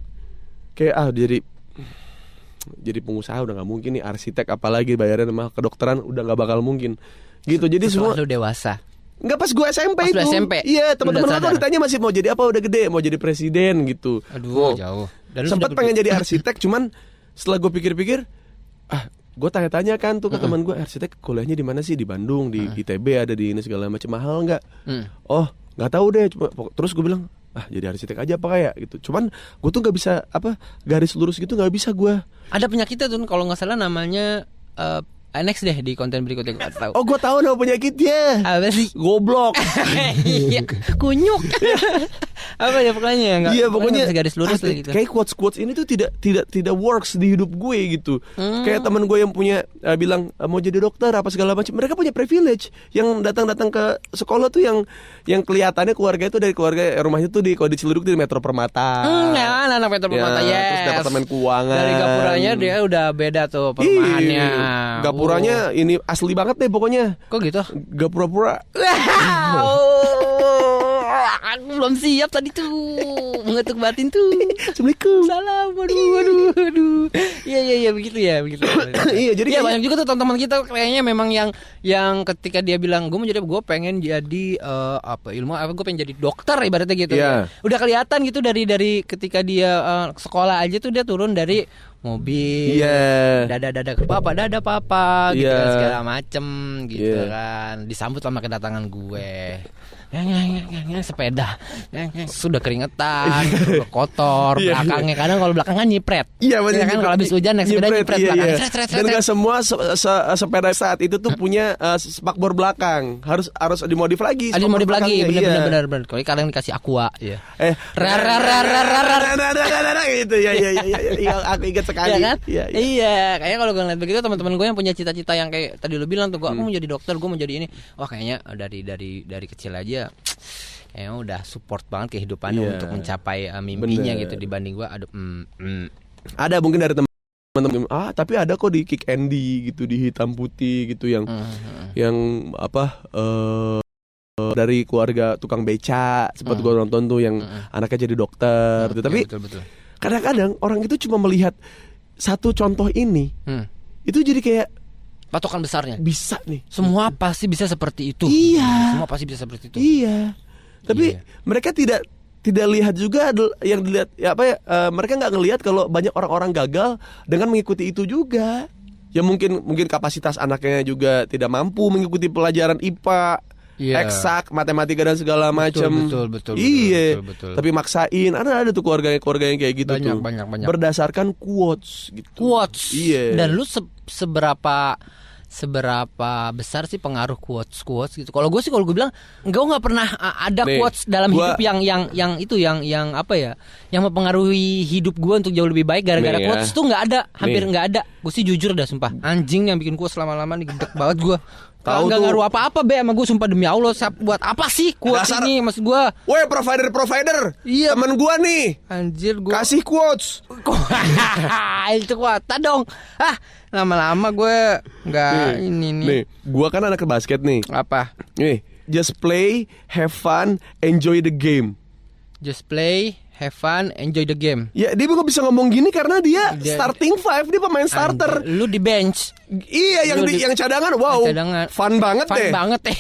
S1: kayak ah jadi jadi pengusaha udah nggak mungkin nih arsitek apalagi bayarnya sama kedokteran udah nggak bakal mungkin gitu jadi semua
S2: Setelah lu dewasa.
S1: nggak pas gue SMP
S2: Pas
S1: itu
S2: SMP?
S1: iya teman-teman gue ditanya masih mau jadi apa udah gede mau jadi presiden gitu
S2: Aduh,
S1: Oh.
S2: jauh. Dan
S1: sempat pengen jadi arsitek cuman setelah gue pikir-pikir ah gue tanya-tanya kan tuh ke teman gue arsitek kuliahnya di mana sih? Di Bandung di ITB ada di ini segala macam. Mahal nggak?
S2: Hmm.
S1: oh nggak tahu deh cuma terus gue bilang ah jadi arsitek aja apa kayak? Gitu. Cuman gue tuh nggak bisa apa garis lurus gitu nggak bisa gue
S2: Ada penyakitnya tuh kalau nggak salah namanya eh next deh di konten berikutnya gue tahu.
S1: oh gue tahu nama penyakitnya
S2: Apa sih?
S1: goblok (laughs)
S2: Iya, kunyuk. (laughs) Apa ya pokoknya nggak
S1: Iya pokoknya
S2: garis lurus lah gitu.
S1: Kayak quotes quotes ini tuh tidak tidak tidak works di hidup gue gitu.
S2: Hmm.
S1: Kayak teman gue yang punya eh, bilang eh, mau jadi dokter apa segala macam. Mereka punya privilege yang datang-datang ke sekolah tuh yang yang kelihatannya keluarga itu dari keluarga rumahnya tuh di kalau di Ciledug di Metro Permata.
S2: Hmm, ya, anak Peter
S1: Ya,
S2: Permata, yes.
S1: terus departemen keuangan.
S2: Dari gapuranya dia udah beda tuh perumahannya.
S1: Ih, Gapuranya ini asli banget deh pokoknya.
S2: Oh. Kok gitu?
S1: Gak pura-pura.
S2: Aku belum siap tadi tuh mengetuk batin tuh.
S1: Assalamualaikum.
S2: Salam, waduh, waduh, waduh. Iya, iya, iya, begitu ya, begitu. (coughs)
S1: Iya, jadi
S2: Iya
S1: kayaknya-
S2: banyak juga tuh teman-teman kita kayaknya memang yang yang ketika dia bilang gue mau jadi gue pengen jadi eh, apa ilmu apa gue pengen jadi dokter ibaratnya gitu.
S1: Iya.
S2: Udah kelihatan gitu dari dari ketika dia eh, sekolah aja tuh dia turun dari mobil.
S1: Iya.
S2: Dada dada ke papa, dada papa gitu
S1: Iya.
S2: kan, segala macem gitu
S1: Iya.
S2: kan. Disambut sama kedatangan gue. Yang, yang, yang, yang, yang, sepeda sudah keringetan udah kotor
S1: Iya, iya.
S2: belakangnya kadang kalau belakangnya nyipret
S1: Iya benar.
S2: Ya kan kalau habis hujan naik sepeda nyipret
S1: iya,
S2: belakangnya.
S1: iya.
S2: Sret, sret,
S1: Dan
S2: sret,
S1: nggak semua se- se- sepeda saat itu tuh punya uh, spakbor belakang. Harus harus dimodif lagi.
S2: Ada
S1: spakbor
S2: modif lagi, bener
S1: iya.
S2: bener bener bener. Kalau kalian dikasih aqua, iya.
S1: Eh, gitu ya ya ya aku ingat sekali.
S2: Iya kan?
S1: Iya, iya.
S2: Iya, kayaknya kalau gue ngeliat begitu teman-teman gue yang punya cita-cita yang kayak tadi lu bilang tuh, gue
S1: Hmm.
S2: mau jadi dokter, gue mau jadi ini. Wah kayaknya dari dari dari kecil aja, kayaknya (tsk) udah support banget kehidupannya
S1: Iya.
S2: untuk mencapai uh, mimpinya
S1: Bener.
S2: gitu dibanding gue. Aduh, mm, mm.
S1: Ada mungkin dari teman-teman ah tapi ada kok di Kick Andy gitu di hitam putih gitu yang
S2: Mm,
S1: yang apa eh dari keluarga tukang beca sempat
S2: Hmm.
S1: gue nonton tuh yang
S2: Mm-mm.
S1: anaknya jadi dokter
S2: mm.
S1: gitu. tapi
S2: Iya, betul betul.
S1: kadang-kadang orang itu cuma melihat satu contoh ini
S2: Hmm.
S1: itu jadi kayak
S2: Patokan besarnya.
S1: bisa nih
S2: Semua pasti bisa seperti itu.
S1: Iya.
S2: Semua pasti bisa seperti itu.
S1: iya tapi
S2: Iya.
S1: mereka tidak tidak lihat juga yang dilihat ya apa ya eh, mereka nggak ngelihat kalau banyak orang-orang gagal dengan mengikuti itu juga ya mungkin mungkin kapasitas anaknya juga tidak mampu mengikuti pelajaran IPA
S2: Iya.
S1: eksak matematika dan segala macam
S2: betul, betul, betul,
S1: iya
S2: betul, betul.
S1: tapi maksain ada ada tuh keluarga keluarga yang kayak gitu
S2: Banyak,
S1: tuh
S2: banyak, banyak.
S1: berdasarkan quotes gitu
S2: quotes.
S1: iya
S2: Dan lu se- seberapa seberapa besar sih pengaruh quotes quotes gitu. Kalau gue sih kalau gue bilang enggak gue nggak pernah ada
S1: Nih,
S2: quotes dalam
S1: gua-
S2: hidup yang yang yang itu yang yang apa ya yang mempengaruhi hidup gue untuk jauh lebih baik gara-gara
S1: Nih ya.
S2: quotes tuh nggak ada hampir nggak ada. Gue sih jujur dah sumpah anjing yang bikin quotes lama-lama nih gedek banget gue.
S1: Tahu
S2: Nggak ngaruh apa-apa be sama gue sumpah demi Allah Sap, buat apa sih quotes
S1: Dasar-
S2: ini maksud gue
S1: Woi provider provider.
S2: Iya.
S1: temen gua nih.
S2: Anjir gue
S1: kasih quotes. (laughs)
S2: Itu kuota dong. Ah lama-lama gue nggak
S1: nih,
S2: ini nih.
S1: nih gua kan anak basket nih.
S2: Apa?
S1: Nih just play have fun enjoy the game.
S2: Just play have fun enjoy the game
S1: ya dia nggak bisa ngomong gini karena dia,
S2: Dia-
S1: starting five dia pemain starter
S2: Anjir, lu di bench
S1: iya yang
S2: Lu
S1: di,
S2: di-
S1: yang cadangan wow
S2: cadangan.
S1: fun banget
S2: fun
S1: deh
S2: banget (laughs)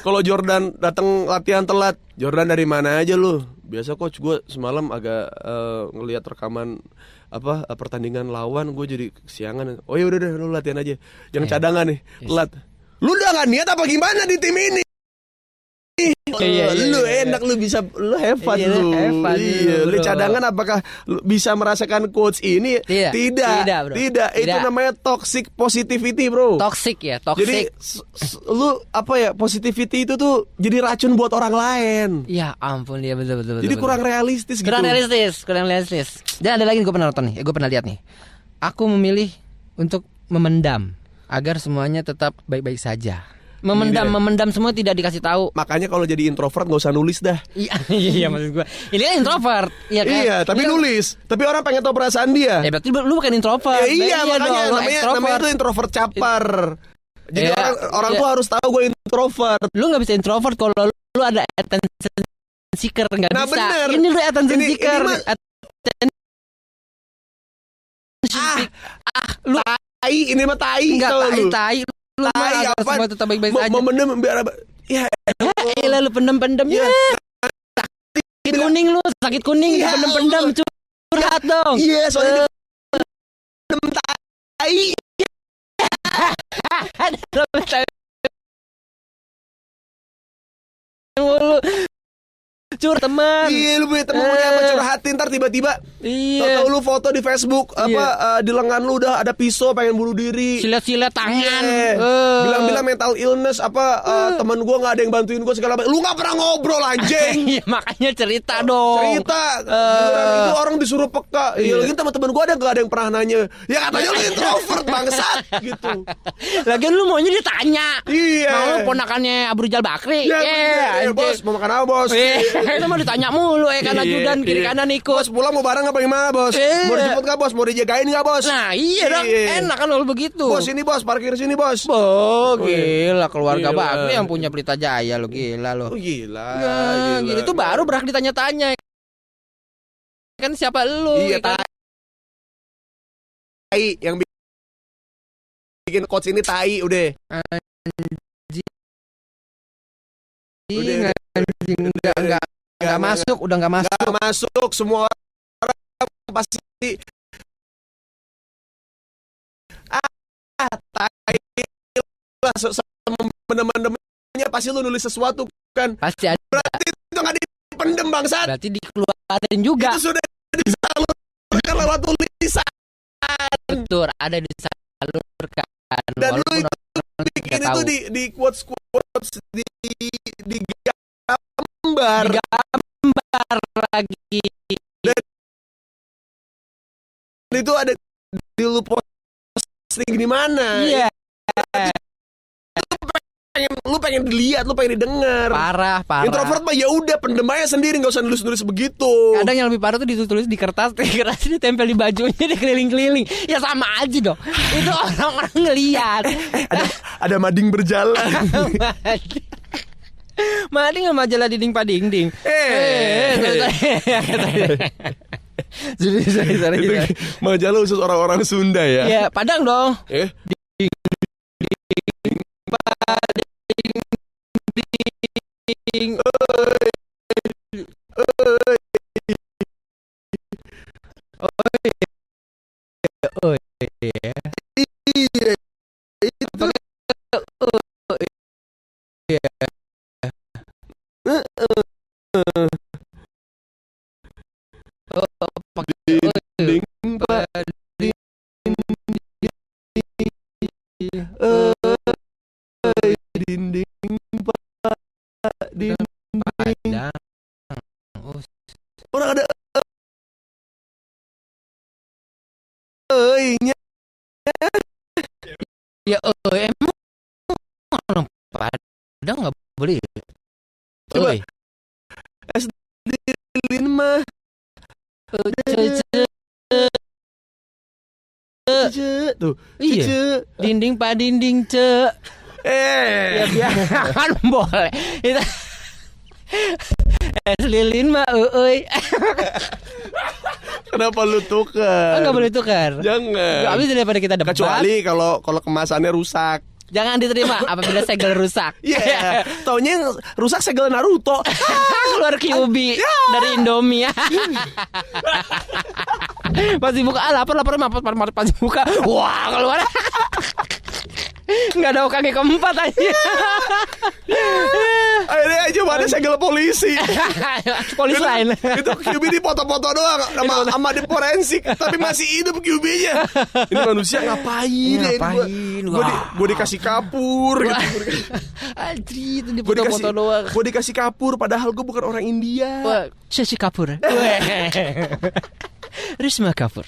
S1: Kalau Jordan datang latihan telat, Jordan dari mana aja lu? Biasa coach gue semalam agak eh, ngelihat rekaman apa eh, pertandingan lawan, gue jadi kesiangan. Oh ya udah deh, lu latihan aja. Yang
S2: Iya.
S1: cadangan nih, telat. Lu udah gak niat apa gimana di tim ini?
S2: Iya, iya,
S1: lu
S2: iya,
S1: enak lu bisa lu fun
S2: Iya,
S1: lu.
S2: fun
S1: iya,
S2: lu,
S1: cadangan apakah lu bisa merasakan coach ini?
S2: Tidak.
S1: Tidak.
S2: Tidak, bro.
S1: Tidak. Itu
S2: Tidak.
S1: namanya toxic positivity, Bro.
S2: toxic ya
S1: Jadi
S2: toxic
S1: s- lu apa ya positivity itu tuh jadi racun buat orang lain.
S2: ya ampun dia betul betul betul
S1: Jadi
S2: betul.
S1: kurang realistis gitu.
S2: kurang realistis kurang realistis dan ada lagi gue pernah nonton nih gue pernah lihat nih aku memilih untuk memendam agar semuanya tetap baik-baik saja memendam
S1: Ini dia.
S2: memendam semua tidak dikasih tahu
S1: Makanya kalau jadi introvert nggak usah nulis dah.
S2: Iya, (laughs) iya maksud gue. Ini kan introvert, iya kan?
S1: Iya, tapi
S2: Ini kan-
S1: nulis. Tapi orang pengen tahu perasaan dia.
S2: Ya berarti lu bukan introvert.
S1: Ya, iya, makanya
S2: dong,
S1: namanya
S2: extrovert.
S1: namanya itu introvert capar. Jadi
S2: Iya,
S1: orang orang
S2: iya.
S1: tuh harus tahu gue introvert.
S2: Lu nggak bisa introvert kalau lu, lu ada attention seeker nggak
S1: Nah,
S2: bisa.
S1: bener.
S2: Ini lu attention
S1: Ini-
S2: seeker. Attention
S1: Ah,
S2: ah, lu
S1: tai ini mah tai
S2: nggak
S1: tau
S2: tai
S1: lu.
S2: tai.
S1: Tai apa?
S2: semua tetap baik-baik saja.
S1: mau mendem biar apa? Ya,
S2: Eh, lah, lu pendem-pendem
S1: Iya.
S2: ya. Sakit kuning lu, sakit kuning,
S1: Iya,
S2: pendem-pendem curhat dong.
S1: iya soalnya mendem tai. (laughs)
S2: Lu minta- mulu. Cur teman.
S1: Iya lu punya temen punya apa
S2: Eh.
S1: curhatin ntar tiba-tiba
S2: Iya.
S1: Tahu lu foto di Facebook apa
S2: Iya.
S1: eh, di lengan lu udah ada pisau pengen bunuh diri.
S2: Silet-silet tangan.
S1: Iya.
S2: Eh.
S1: Bilang-bilang mental illness apa eh, teman gue nggak ada yang bantuin gue segala macam. Lu nggak pernah ngobrol anjing. (laughs)
S2: Iya makanya cerita dong.
S1: cerita giliran itu orang disuruh peka iya
S2: Iya.
S1: lagi teman-teman gue ada nggak ada yang pernah nanya ya katanya lu introvert bangsat gitu (laughs)
S2: Lagian lu maunya ditanya.
S1: Iya.
S2: Mau ponakannya Abu Rijal Bakri.
S1: ya,
S2: Eh,
S1: ya,
S2: anjing.
S1: bos mau makan apa bos
S2: Eh, itu mau ditanya mulu eh kanan
S1: Iya,
S2: ajudan kiri
S1: iya.
S2: kanan ikut.
S1: bos pulang mau bareng apa gimana bos
S2: Iya.
S1: mau dijemput nggak bos mau dijagain nggak bos
S2: Nah, iya dong.
S1: Iya.
S2: Enak kan kalau begitu.
S1: bos ini bos parkir sini bos
S2: Oh, gila keluarga
S1: Gila.
S2: Bakri yang punya Pelita Jaya lo gila lo.
S1: oh, gila,
S2: Ya, gila. Itu baru berhak ditanya-tanya. Kan siapa lu?
S1: iya
S2: kan?
S1: tai yang bikin coach ini tai udah
S2: Ih,
S1: Udah,
S2: anjing, enggak enggak enggak
S1: nggak,
S2: masuk, udah enggak masuk.
S1: nggak masuk semua orang pasti ah tai lah sama teman-temannya pasti lu nulis sesuatu kan
S2: Pasti ada.
S1: berarti itu nggak dipendem bangsat
S2: Berarti dikeluarin juga.
S1: itu sudah disalurkan lewat tulisan
S2: Betul, ada disalurkan.
S1: Dan lu itu bikin itu di di quotes quotes di di gambar
S2: Digambar lagi.
S1: Dan itu ada di lu posting di mana
S2: Iya,
S1: pengen lu pengen dilihat lu pengen didengar
S2: parah, parah.
S1: introvert mah ya udah pendem aja sendiri nggak usah nulis nulis begitu
S2: Kadang yang lebih parah tuh ditulis di kertas, di kertas ditempel di bajunya, dia keliling-keliling. Ya sama aja dong. Itu (laughs) orang-orang ngeliat.
S1: ada ada mading berjalan (laughs)
S2: Sama majalah dinding padingding.
S1: Eh.
S2: sorry, sorry. Sorry,
S1: itu majalah khusus orang-orang Sunda ya
S2: Ya, Padang dong.
S1: eh
S2: Ding. Oh iya.
S1: iya itu dinding eh.
S2: Oh,
S1: eh
S2: ya oh, Padang nggak boleh.
S1: Coba.
S2: Oi.
S1: Mah
S2: Oh, ce-
S1: tuh
S2: Iya.
S1: Ce.
S2: Dinding pak dinding ce.
S1: eh
S2: Ya (laughs) kan boleh. Itu Es lilin mah euy. (laughs)
S1: kenapa lu tukar
S2: Enggak boleh tukar.
S1: jangan
S2: Habis daripada kita debat.
S1: kecuali kalau kalau kemasannya rusak
S2: Jangan diterima apabila segel rusak.
S1: Iya, taunya yang rusak segel Naruto.
S2: keluar QB dari Indomie. pas dibuka ah, lapar lapar lapar lapar, lapar, pas dibuka wah keluar. Nggak ada kaki keempat aja.
S1: Akhirnya aja ada segel polisi. (laughs)
S2: Polisi lain.
S1: itu QB di foto-foto doang sama, sama di forensik tapi masih hidup QB-nya. Ini manusia ngapain ya?
S2: Ngapain?
S1: Gue di, gua dikasih kapur gitu. (laughs)
S2: Anjir itu di
S1: Gue
S2: foto-foto doang.
S1: gua dikasih kapur padahal gue bukan orang India.
S2: Wah, Shashi Kapoor. (laughs) Risma Kapoor.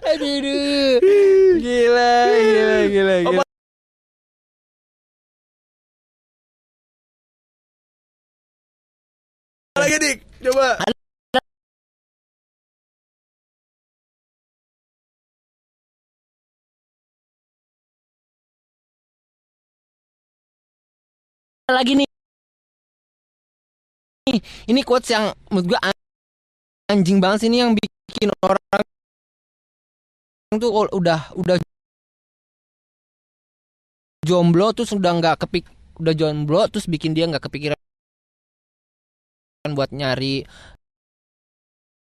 S2: Aduh, aduh. Gila, gila, gila, gila.
S1: Lagi dik? Coba.
S2: lagi nih. Ini quotes yang menurut gua an- anjing banget sih ini yang bikin orang tuh udah udah jomblo terus udah nggak kepik udah jomblo terus bikin dia nggak kepikiran buat nyari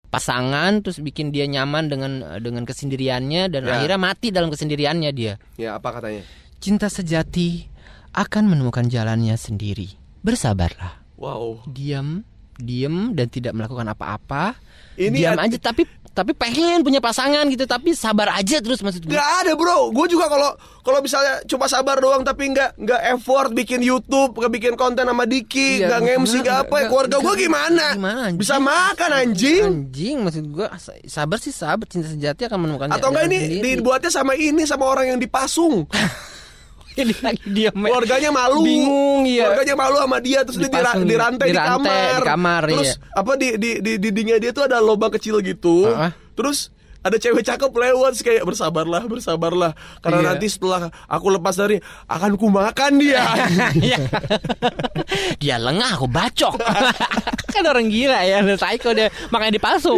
S2: pasangan terus bikin dia nyaman dengan dengan kesendiriannya dan
S1: Ya.
S2: akhirnya mati dalam kesendiriannya dia.
S1: Ya apa katanya?
S2: Cinta sejati akan menemukan jalannya sendiri. Bersabarlah.
S1: Wow.
S2: Diam diem dan tidak melakukan apa-apa.
S1: Ini
S2: Diam aja tapi tapi pengen punya pasangan gitu tapi sabar aja terus maksud gue.
S1: Gak ada bro, gue juga kalau kalau misalnya cuma sabar doang tapi nggak nggak effort bikin YouTube, nggak bikin konten sama Diki,
S2: Iya,
S1: nggak nge-MC
S2: nggak,
S1: nggak apa ya
S2: nggak,
S1: keluarga gue
S2: nggak,
S1: gimana?
S2: gimana, anjing?
S1: Bisa makan anjing?
S2: Anjing maksud gue sabar sih sabar cinta sejati akan menemukan
S1: Atau enggak ini
S2: sendiri.
S1: dibuatnya sama ini sama orang yang dipasung. (laughs)
S2: Ini lagi diam.
S1: Keluarganya malu.
S2: Bingung, iya.
S1: Keluarganya malu sama dia terus dia dira-
S2: Dipasung,
S1: dirantai, di
S2: dirantai
S1: kamar.
S2: di kamar,
S1: Terus
S2: iya.
S1: apa di di di dindingnya dia tuh ada lubang kecil gitu.
S2: Heeh.
S1: Terus ada cewek cakep lewat terus kayak bersabarlah, bersabarlah. Karena
S2: Iya.
S1: nanti setelah aku lepas dari akan ku makan dia. (laughs)
S2: Iya. dia lengah aku bacok. (laughs) kan orang gila ya, udah psycho dia makanya dipasung.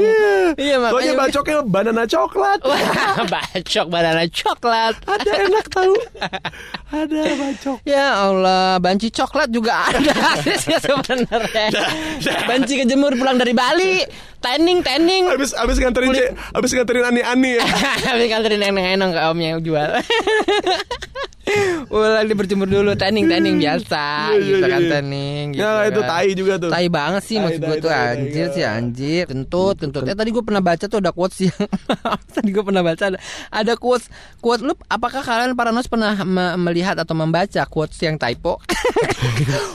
S2: Iya,
S1: Soalnya
S2: makanya
S1: bacoknya banana coklat. (laughs)
S2: Bacok banana coklat.
S1: Ada enak tahu. Ada bacok.
S2: Ya Allah, banci coklat juga ada sih sebenarnya. Banci kejemur pulang dari Bali, tanning tanning.
S1: Habis habis nganterin Ce- habis nganterin ani-ani ya. (laughs)
S2: Habis nganterin neneng-neneng ke om yang jual. (laughs) Dia berjemur dulu tanning tanning biasa
S1: Iya, iya,
S2: gitu kan
S1: iya.
S2: tanning gitu.
S1: Ya itu
S2: kan.
S1: tai juga tuh.
S2: Tai banget sih
S1: Tai,
S2: maksud gue tuh
S1: tai,
S2: anjir
S1: tai.
S2: sih anjir kentut kentut. Eh tadi gue pernah baca tuh ada quotes yang (laughs) tadi gue pernah baca ada, ada quotes quotes lu apakah kalian para nos pernah me- melihat atau membaca quotes yang typo?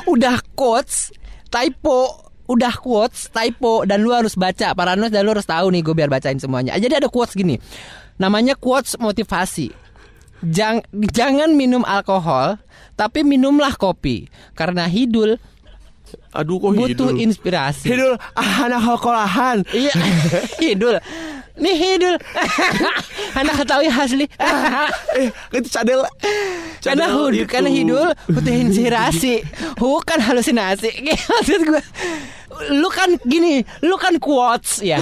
S2: Udah quotes typo udah quotes typo dan lu harus baca para nos dan lu harus tahu nih gue biar bacain semuanya. Jadi ada quotes gini. Namanya quotes motivasi. Jang- jangan minum alkohol, tapi minumlah kopi karena hidul
S1: Aduh kok
S2: butuh
S1: hidul.
S2: inspirasi.
S1: Hidul ah anak sekolahan.
S2: Iya, (laughs) hidul. Nih hidul. (laughs) Anak ketahui asli. (laughs)
S1: Eh, itu cadel.
S2: karena
S1: itu.
S2: karena hidul butuh inspirasi, (laughs) bukan halusinasi. Maksud gue, lu kan gini, lu kan quotes ya.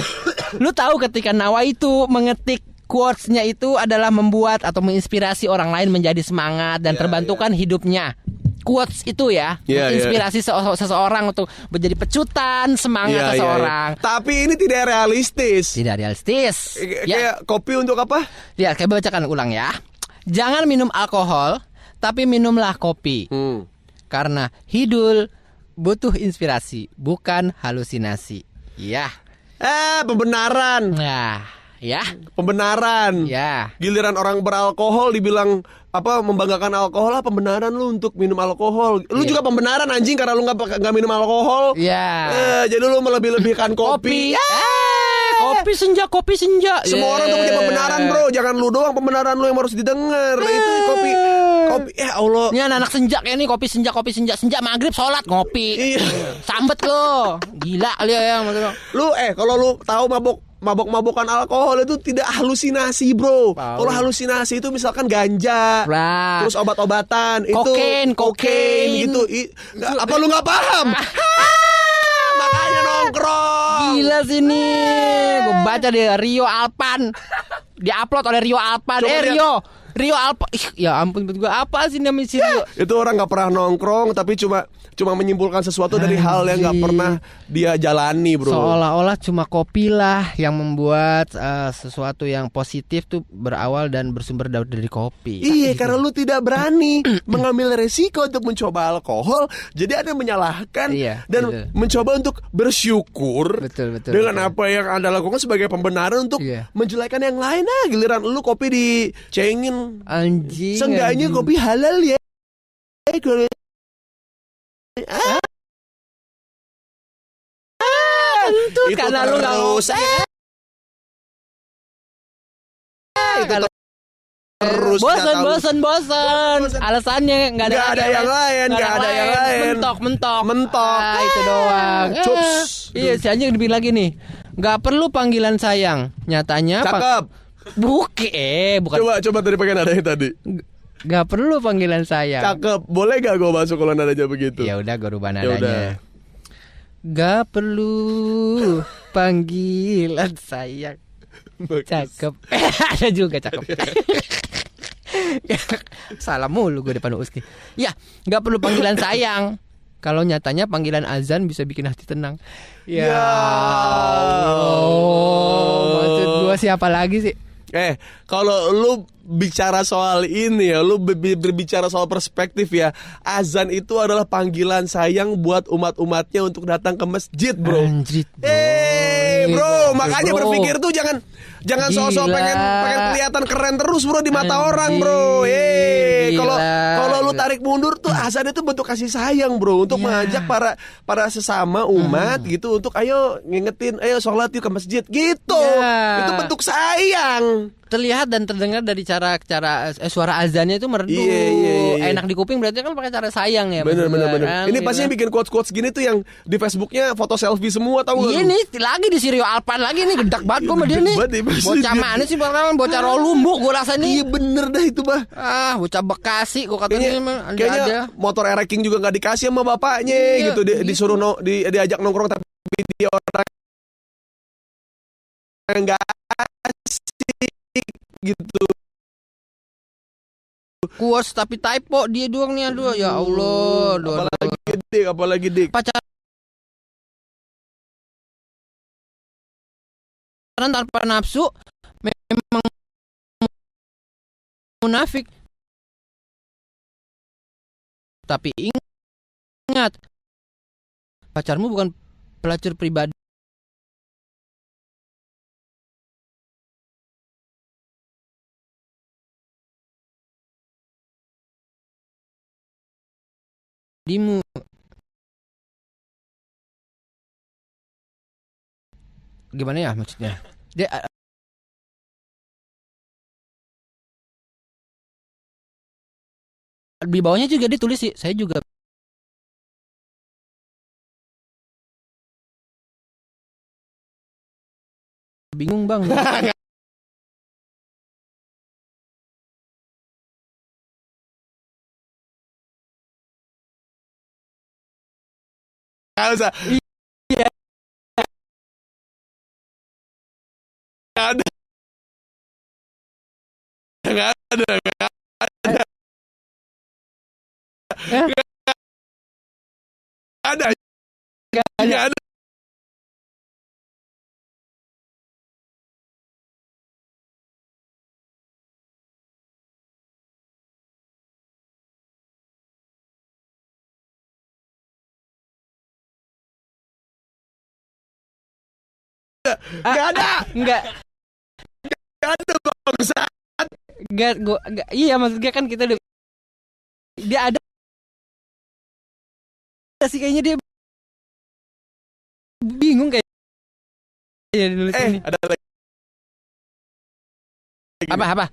S2: Lu tahu ketika Nawa itu mengetik quotes-nya itu adalah membuat atau menginspirasi orang lain menjadi semangat dan terbantukan hidupnya. Quotes itu ya,
S1: Iya,
S2: menginspirasi sese- seseorang untuk menjadi pecutan semangat
S1: Iya, iya, iya.
S2: seseorang.
S1: Tapi ini tidak realistis.
S2: Tidak realistis.
S1: Kayak
S2: Ya,
S1: kayak kopi untuk apa?
S2: ya kayak bacakan ulang ya. Jangan minum alkohol, tapi minumlah kopi.
S1: Hmm.
S2: Karena hidul butuh inspirasi, bukan halusinasi. Ya.
S1: Eh, pembenaran.
S2: Nah, ya.
S1: Pembenaran.
S2: Ya.
S1: Giliran orang beralkohol dibilang apa membanggakan alkohol lah pembenaran lu untuk minum alkohol. Lu
S2: Iya.
S1: juga pembenaran anjing karena lu nggak nggak minum alkohol.
S2: Ya.
S1: Eh, jadi lu melebih-lebihkan kopi.
S2: Kopi. Eh, kopi senja, kopi senja.
S1: Semua orang tuh punya pembenaran, Bro. Jangan lu doang pembenaran lu yang harus didengar. Itu kopi kopi ya Allah.
S2: Ini anak-anak senja kayak nih kopi senja, kopi senja, senja maghrib sholat ngopi.
S1: Iya.
S2: Sambet lo, gila kali ya yang maksud lo.
S1: Lu eh kalau lu tahu mabok mabok-mabokan alkohol itu tidak halusinasi, Bro. Kalau halusinasi itu misalkan ganja.
S2: Lah.
S1: Terus obat-obatan itu
S2: Kokain, kokain.
S1: gitu. I- apa lu nggak paham? (laughs) Ah, Makanya nongkrong.
S2: Gila sini. Gue baca di Rio Alpan. Diupload oleh Rio Alpan.
S1: Coba
S2: eh
S1: lihat.
S2: Rio. Rio Alpan. Ih, ya ampun gue apa sih namanya si Rio?
S1: Itu orang nggak pernah nongkrong tapi cuma cuma menyimpulkan sesuatu dari hal yang nggak pernah dia jalani, Bro.
S2: Seolah-olah cuma kopi lah yang membuat eh, sesuatu yang positif tuh berawal dan bersumber dari kopi.
S1: Iya, karena lu tidak berani (clears throat) mengambil resiko untuk mencoba alkohol, jadi ada menyalahkan
S2: Iya,
S1: dan
S2: betul.
S1: mencoba untuk bersyukur
S2: Betul, betul,
S1: dengan
S2: betul.
S1: apa yang anda lakukan sebagai pembenaran untuk
S2: Iya.
S1: menjelekan yang lain. Nah, giliran lu kopi dicengin,
S2: Anjing.
S1: seenggaknya
S2: anjing.
S1: kopi halal ya. Eh, kalau- Ah, Itu
S2: karena lu nggak
S1: terus,
S2: ngopi.
S1: itu terus
S2: bosan, bosan, bosan. Alasannya nggak ada,
S1: Nggak ada yang lain, nggak ada yang lain.
S2: Mentok, mentok,
S1: Mentok.
S2: Ah, itu doang.
S1: Ah, cups.
S2: Eh, iya, si anjing dibilang lagi nih. Nggak perlu panggilan sayang. Nyatanya
S1: Cakep.
S2: Buke, eh, bukan.
S1: Coba coba tadi pakai nada yang tadi.
S2: Nggak perlu panggilan sayang.
S1: Cakep. Boleh gak gue masuk kalau nadanya begitu?
S2: Ya udah, gue rubah
S1: Ya udah.
S2: Gak perlu panggilan sayang. Cakep. (laughs) Ada juga cakep. (laughs) Salah mulu gue depan Uski. Ya, nggak perlu panggilan sayang. Kalau nyatanya panggilan azan bisa bikin hati tenang. Ya.
S1: Ya
S2: Allah. Maksud gue siapa lagi sih?
S1: Eh, kalau lu bicara soal ini ya, lu be- be- berbicara soal perspektif ya, azan itu adalah panggilan sayang buat umat-umatnya untuk datang ke masjid, bro.
S2: Anjrit, bro.
S1: Eh, bro,
S2: Gila,
S1: makanya
S2: bro.
S1: berpikir tuh jangan jangan sosok pengen pengen kelihatan keren terus, bro, di mata
S2: Anjir,
S1: orang, bro. Eh, kalau kalau lu tarik mundur tuh azan itu bentuk kasih sayang, bro, untuk
S2: Iya.
S1: mengajak para para sesama umat gitu untuk ayo ngingetin, ayo sholat yuk ke masjid gitu.
S2: Iya.
S1: Itu bentuk sayang.
S2: Terlihat dan terdengar dari cara cara eh, suara azannya itu merdu
S1: Iya, iya, iya, iya.
S2: enak di kuping berarti kan pakai cara sayang ya
S1: Bener bener
S2: kan,
S1: Ini
S2: gitu
S1: pasti yang
S2: kan.
S1: bikin quotes quotes gini tuh yang di Facebooknya foto selfie semua tahu
S2: Iya nih lagi di Sirio Alpan lagi nih gedak banget gue sama dia nih. Bocah
S1: dia.
S2: mana sih bakalan bocah Rolumbu gue rasa
S1: Iya
S2: nih.
S1: bener dah itu bah.
S2: Ah bocah Bekasi gue katanya
S1: Kayaknya,
S2: emang
S1: kayaknya
S2: ada.
S1: motor ereking juga nggak dikasih sama bapaknya
S2: Iya,
S1: gitu. Di-
S2: gitu.
S1: Disuruh no, di, diajak nongkrong tapi dia orang yang nggak gitu.
S2: Kuos tapi typo dia doang nih aduh ya Allah. Aduh, aduh.
S1: Apalagi dik, apalagi dik.
S2: Pacaran tanpa nafsu memang munafik. Tapi ingat pacarmu bukan pelacur pribadi. Dimu gimana ya maksudnya? Dia di bawahnya juga ditulis sih. Saya juga bingung bang. (laughs)
S1: Nggak usah.
S2: Iya.
S1: Nggak Nggak ada.
S2: Enggak,
S1: Nggak ada bangsa.
S2: enggak gua enggak iya maksudnya kan kita udah dia ada sih kayaknya dia bingung kayak ya nulis
S1: Eh,
S2: ini.
S1: ada lagi.
S2: Apa apa?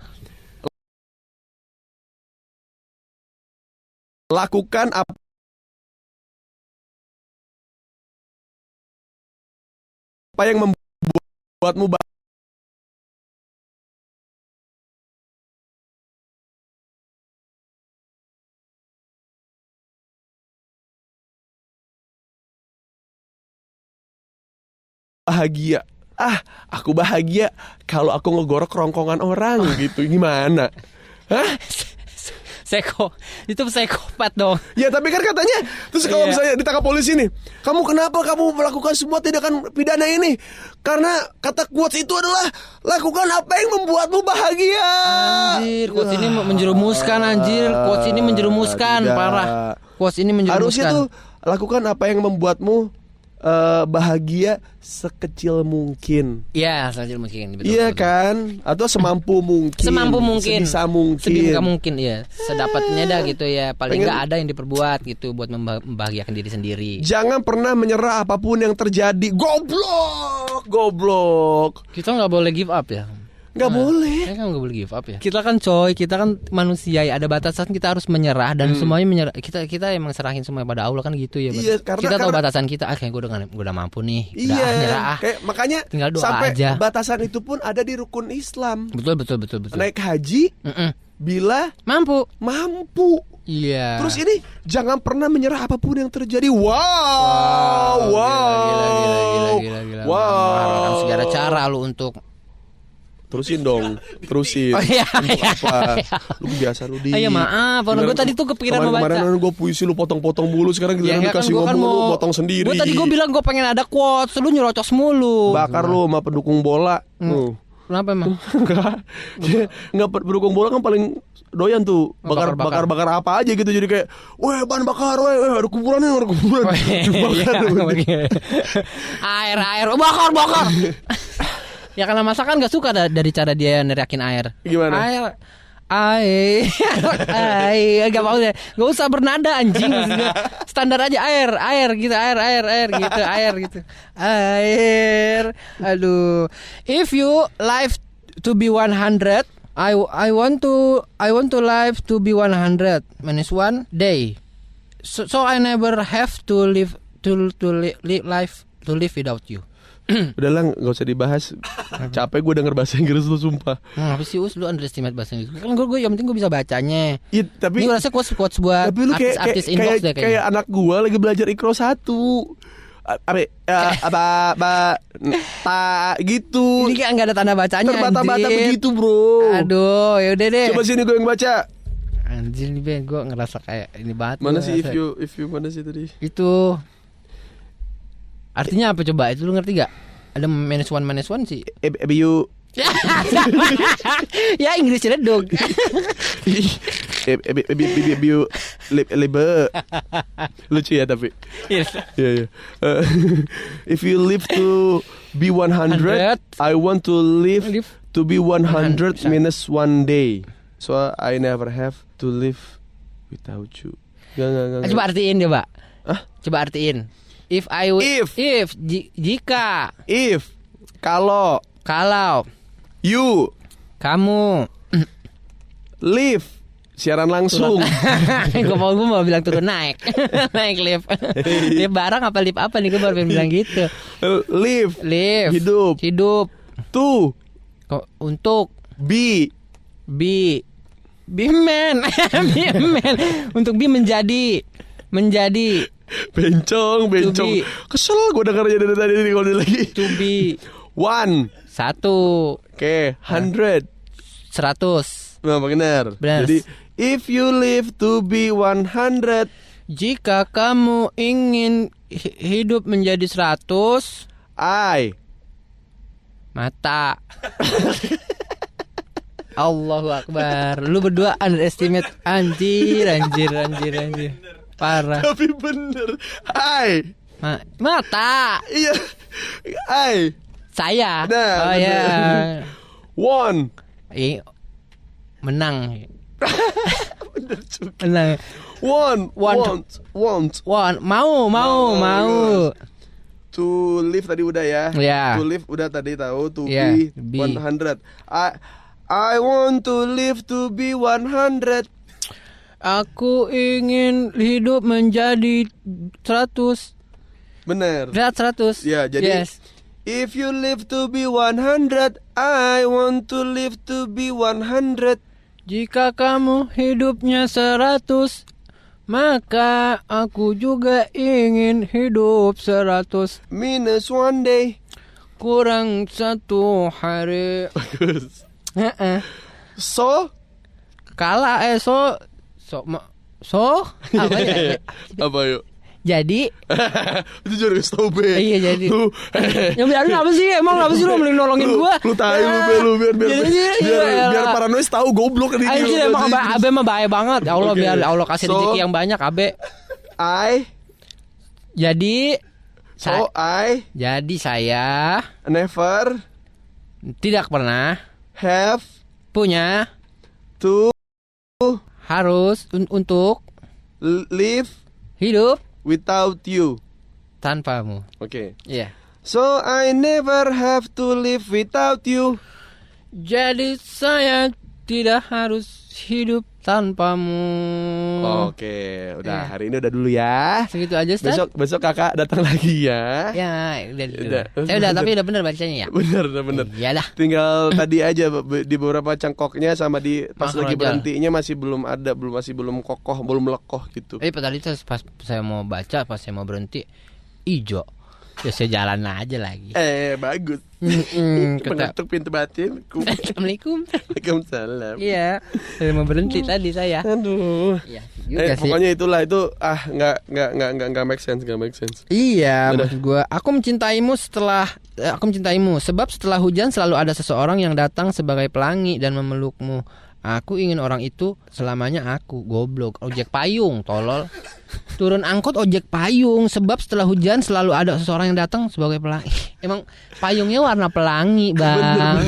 S1: Lakukan apa apa yang membuatmu ba- bahagia. Ah, aku bahagia kalau aku ngegorok kerongkongan orang gitu. Gimana? Hah?
S2: Seko. Itu psikopat dong.
S1: Ya tapi kan katanya Terus kalau
S2: Iya.
S1: misalnya ditangkap polisi nih Kamu kenapa kamu melakukan semua tindakan pidana ini Karena kata quotes itu adalah Lakukan apa yang membuatmu bahagia
S2: Anjir, quotes ini menjerumuskan anjir. Quotes ini menjerumuskan
S1: Tidak.
S2: parah. Quotes ini
S1: Harusnya
S2: menjerumuskan.
S1: tuh Lakukan apa yang membuatmu eh, Bahagia sekecil mungkin
S2: Iya, selanjutnya mungkin. Betul,
S1: Iya
S2: betul.
S1: kan Atau semampu mungkin
S2: Semampu mungkin.
S1: Sebisa mungkin
S2: Sebisa mungkin iya. Sedapatnya dah gitu ya. Paling
S1: Pengen-
S2: nggak ada yang diperbuat gitu buat memba- membahagiakan diri sendiri.
S1: Jangan pernah menyerah apa pun yang terjadi Goblok Goblok
S2: Kita nggak boleh give up ya.
S1: Nggak boleh
S2: Kita kan nggak boleh give up ya. Kita kan coy, kita kan manusia ya. Ada batasan kita harus menyerah dan semuanya menyerah. Kita kita emang serahin semua pada Allah kan gitu ya.
S1: Hmm. Iya, karena-
S2: kita tahu
S1: karena-
S2: batasan kita. Ah, kayak gue udah gua udah mampu nih. Udah
S1: Iya,
S2: ah, nyerah ah.
S1: kayak makanya
S2: Tinggal doa
S1: sampai
S2: aja.
S1: batasan itu pun ada di rukun Islam.
S2: Betul betul betul betul.
S1: Naik haji
S2: Mm-mm.
S1: bila
S2: Mampu.
S1: mampu.
S2: Iya.
S1: Terus ini jangan pernah menyerah apa pun yang terjadi. Wow, wow,
S2: Gila, gila, gila, gila, gila, gila.
S1: Wow.
S2: Mengharapkan segala cara lu untuk
S1: Terusin dong, (laughs) terusin.
S2: Oh, iya,
S1: Untuk
S2: iya,
S1: apa?
S2: iya.
S1: Lu biasa lu di.
S2: Ah, iya, maaf. Orang gua tadi tuh kepikiran mau baca.
S1: Kemarin gue puisi lu potong-potong mulu, sekarang giliran
S2: enggak
S1: dikasih
S2: gua
S1: ngomong lu potong sendiri.
S2: Gue tadi gue bilang gue pengen ada quotes, lu nyerocos mulu.
S1: bakar lu sama pendukung bola.
S2: Hmm.
S1: Tuh.
S2: Kenapa emang? (laughs)
S1: Enggak. Enggak berdukung bola kan paling doyan tuh bakar
S2: Bakar-bakar.
S1: bakar bakar apa aja gitu jadi kayak weh ban bakar weh weh, ada kuburan nih ada kuburan (laughs)
S2: Oh, iya, iya. air air Oh, bakar bakar ya karena masakan gak suka da- dari cara dia neriakin air.
S1: Gimana?
S2: air air (laughs) air gak mau deh. Gak usah bernada anjing standar aja air air gitu air air air gitu air gitu. Air. Aduh. If you live to be 100 I I want to I want to live to be 100 minus one day. So, so I never have to live to to li, li- life to live without you. (clears throat)
S1: udahlah nggak usah dibahas capek gue denger bahasa Inggris lu sumpah
S2: Hmm, apa sih us lu underestimate bahasa Inggris? Kan gue gue yang penting gue bisa bacanya.
S1: Iya, tapi
S2: Ini gue rasa quotes quotes buat
S1: tapi lu kayak
S2: artis-artis
S1: kayak,
S2: inbox
S1: kayak,
S2: deh
S1: kayak
S2: kayaknya.
S1: anak gua lagi belajar ikro satu A- apa ya, apa apa ta gitu
S2: Ini kayak nggak ada tanda bacanya.
S1: terbata-bata begitu bro
S2: Aduh, yaudah deh.
S1: coba sini gue yang baca
S2: Anjir nih Ben, gue ngerasa kayak ini banget.
S1: mana sih if you if you mana sih tadi
S2: Itu artinya apa coba? Itu lu ngerti gak? Ada minus one minus one sih.
S1: you (laughs)
S2: ya Inggris dong. (laughs)
S1: li- libe lucu ya tapi
S2: Yes.
S1: ya ya Eh, if you live to be 100
S2: 100.
S1: I want to live
S2: Live.
S1: to be 100
S2: 100.
S1: minus one day so I never have to live without you Gak, gak, gak, gak.
S2: Coba artiin coba.
S1: Hah?
S2: Coba artiin. If I would
S1: If.
S2: if. Ji- jika.
S1: If. Kalau.
S2: Kalau.
S1: You.
S2: Kamu.
S1: Live siaran langsung. (laughs)
S2: Gue mau gue mau bilang turun naik. (laughs) Naik lift. Lift barang apa lift apa nih? Gue baru bilang gitu.
S1: Live
S2: lift
S1: Hidup.
S2: hidup.
S1: To.
S2: Kok untuk.
S1: Be.
S2: Be. Be man. (laughs) Be man. Untuk be menjadi. Menjadi (laughs)
S1: bencong bencong.
S2: be.
S1: kesel gue dengarnya dari tadi nih kalau lagi.
S2: To be (laughs)
S1: one.
S2: Satu.
S1: Oke hundred.
S2: Seratus.
S1: Nah benar
S2: Benar.
S1: jadi if you live to be 100
S2: jika kamu ingin hi- hidup menjadi seratus
S1: I.
S2: Mata. (laughs) Allahu Akbar. Lu berdua underestimate. Anjir anjir anjir anjir Parah.
S1: Tapi bener. I
S2: Ma- Mata.
S1: Iya. I
S2: Saya?
S1: Nah,
S2: Oh
S1: bener.
S2: ya
S1: one
S2: Ih, Menang.
S1: Bener juga.
S2: Menang.
S1: One
S2: One.
S1: want want
S2: Wah mau mau
S1: Mau,
S2: mau.
S1: To live tadi udah ya.
S2: Ya.
S1: to live udah tadi tahu to
S2: Ya,
S1: be,
S2: be.
S1: 100 I I want to live to be 100
S2: Aku ingin hidup menjadi seratus
S1: bener
S2: Berat seratus
S1: Ya, jadi
S2: Yes
S1: If you live to be 100, I want to live to be 100.
S2: Jika kamu hidupnya seratus Maka aku juga ingin hidup seratus
S1: Minus one day.
S2: Kurang satu hari
S1: Bagus.
S2: Heeh.
S1: So,
S2: Kala eh so So ma- So? (laughs) Apa ya?
S1: Apa yuk?
S2: Jadi? (laughs)
S1: Itu tau be.
S2: Iya, jadi.
S1: Lu,
S2: Ya biarin apa sih? Emang apa sih lu mending nolongin gua?
S1: lu tahu lu be lu. Biar biar
S2: Jadi,
S1: biar, biar, paranoid tahu goblok ini.
S2: Anjir emang abe, abe mah bahaya banget. Ya Allah biar Allah kasih
S1: So-
S2: rezeki yang banyak Abe
S1: I?
S2: Jadi
S1: so I?
S2: Jadi saya
S1: never
S2: Tidak pernah
S1: have
S2: Punya
S1: to
S2: Harus un- Untuk
S1: live
S2: Hidup
S1: without you.
S2: Tanpamu
S1: Oke.
S2: Iya
S1: So I never have to live without you.
S2: Jadi saya tidak harus hidup tanpamu.
S1: Oke, udah
S2: Iya.
S1: hari ini udah dulu ya.
S2: Segitu aja, Ustaz.
S1: Besok besok kakak datang lagi ya.
S2: Ya, udah, udah.
S1: Udah.
S2: Saya udah, tapi udah bener bacanya ya.
S1: Bener, bener.
S2: Iya dah.
S1: Tinggal (laughs) tadi aja di beberapa cangkoknya sama di pas
S2: Makro
S1: lagi
S2: aja.
S1: berhentinya masih belum ada, belum masih belum kokoh, belum lekoh gitu.
S2: Eh, tadi pas saya mau baca, pas saya mau berhenti, ijo. Ya saya jalan aja lagi.
S1: Eh bagus.
S2: Mm-mm, (laughs)
S1: Mengetuk pintu batin.
S2: Assalamualaikum.
S1: Waalaikumsalam.
S2: Iya, saya mau berhenti tadi saya.
S1: Aduh.
S2: Iya,
S1: Eh, pokoknya itulah itu ah nggak nggak nggak nggak nggak make sense nggak make sense.
S2: Iya,
S1: Udah.
S2: maksud gue, aku mencintaimu setelah eh, aku mencintaimu sebab setelah hujan selalu ada seseorang yang datang sebagai pelangi dan memelukmu. Aku ingin orang itu selamanya aku, goblok, ojek payung, tolol. Turun angkot ojek payung sebab setelah hujan selalu ada seseorang yang datang sebagai pelangi. (laughs) Emang payungnya warna pelangi, (laughs) Bang.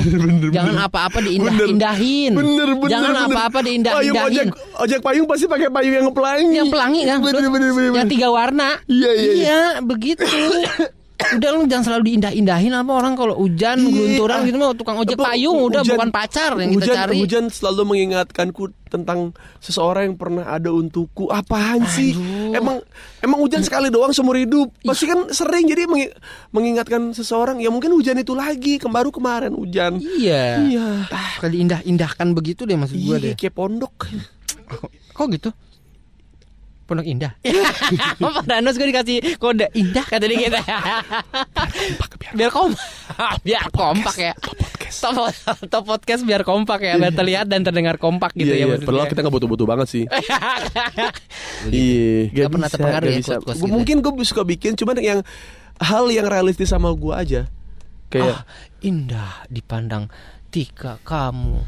S2: Jangan apa-apa diindah-indahin.
S1: Bener bener.
S2: Jangan
S1: bener.
S2: apa-apa
S1: Payung
S2: diindah-indahin.
S1: ojek ojek payung pasti pakai payung yang pelangi.
S2: Yang pelangi kan?
S1: Bener bener bener.
S2: Yang
S1: bener.
S2: tiga warna.
S1: Iya, iya, iya.
S2: begitu. (laughs) udah lu jangan selalu diindah-indahin apa orang kalau hujan
S1: Iya,
S2: gelunturan
S1: ah.
S2: gitu mah tukang ojek
S1: Apa,
S2: payung udah
S1: hujan-
S2: bukan pacar yang
S1: hujan,
S2: kita cari.
S1: Hujan selalu mengingatkanku tentang seseorang yang pernah ada untukku. Apaan sih?
S2: Aduh.
S1: Emang emang hujan sekali doang seumur hidup. Pasti kan sering jadi mengi- mengingatkan seseorang. Ya mungkin hujan itu lagi. Baru kemarin hujan.
S2: Iya.
S1: Iya.
S2: Ah, kalau diindah-indahkan begitu deh maksud
S1: Iya,
S2: deh.
S1: kayak pondok.
S2: Kok gitu? Pondok Indah. (laughs) Pak Danos gue dikasih kode indah kata dia gitu. biar kompak. biar kompak ya. Top, top podcast biar kompak ya, biar terlihat dan terdengar kompak gitu
S1: iya,
S2: ya
S1: iya.
S2: maksudnya.
S1: Padahal kita nggak butuh-butuh banget sih. (laughs) Iya,
S2: Nggak pernah terpengaruh ya
S1: bisa.
S2: quotes-quotes
S1: Gua-. Mungkin gue suka bikin, cuman yang hal yang realistis sama gue aja. Kayak
S2: Ah, indah dipandang Tika kamu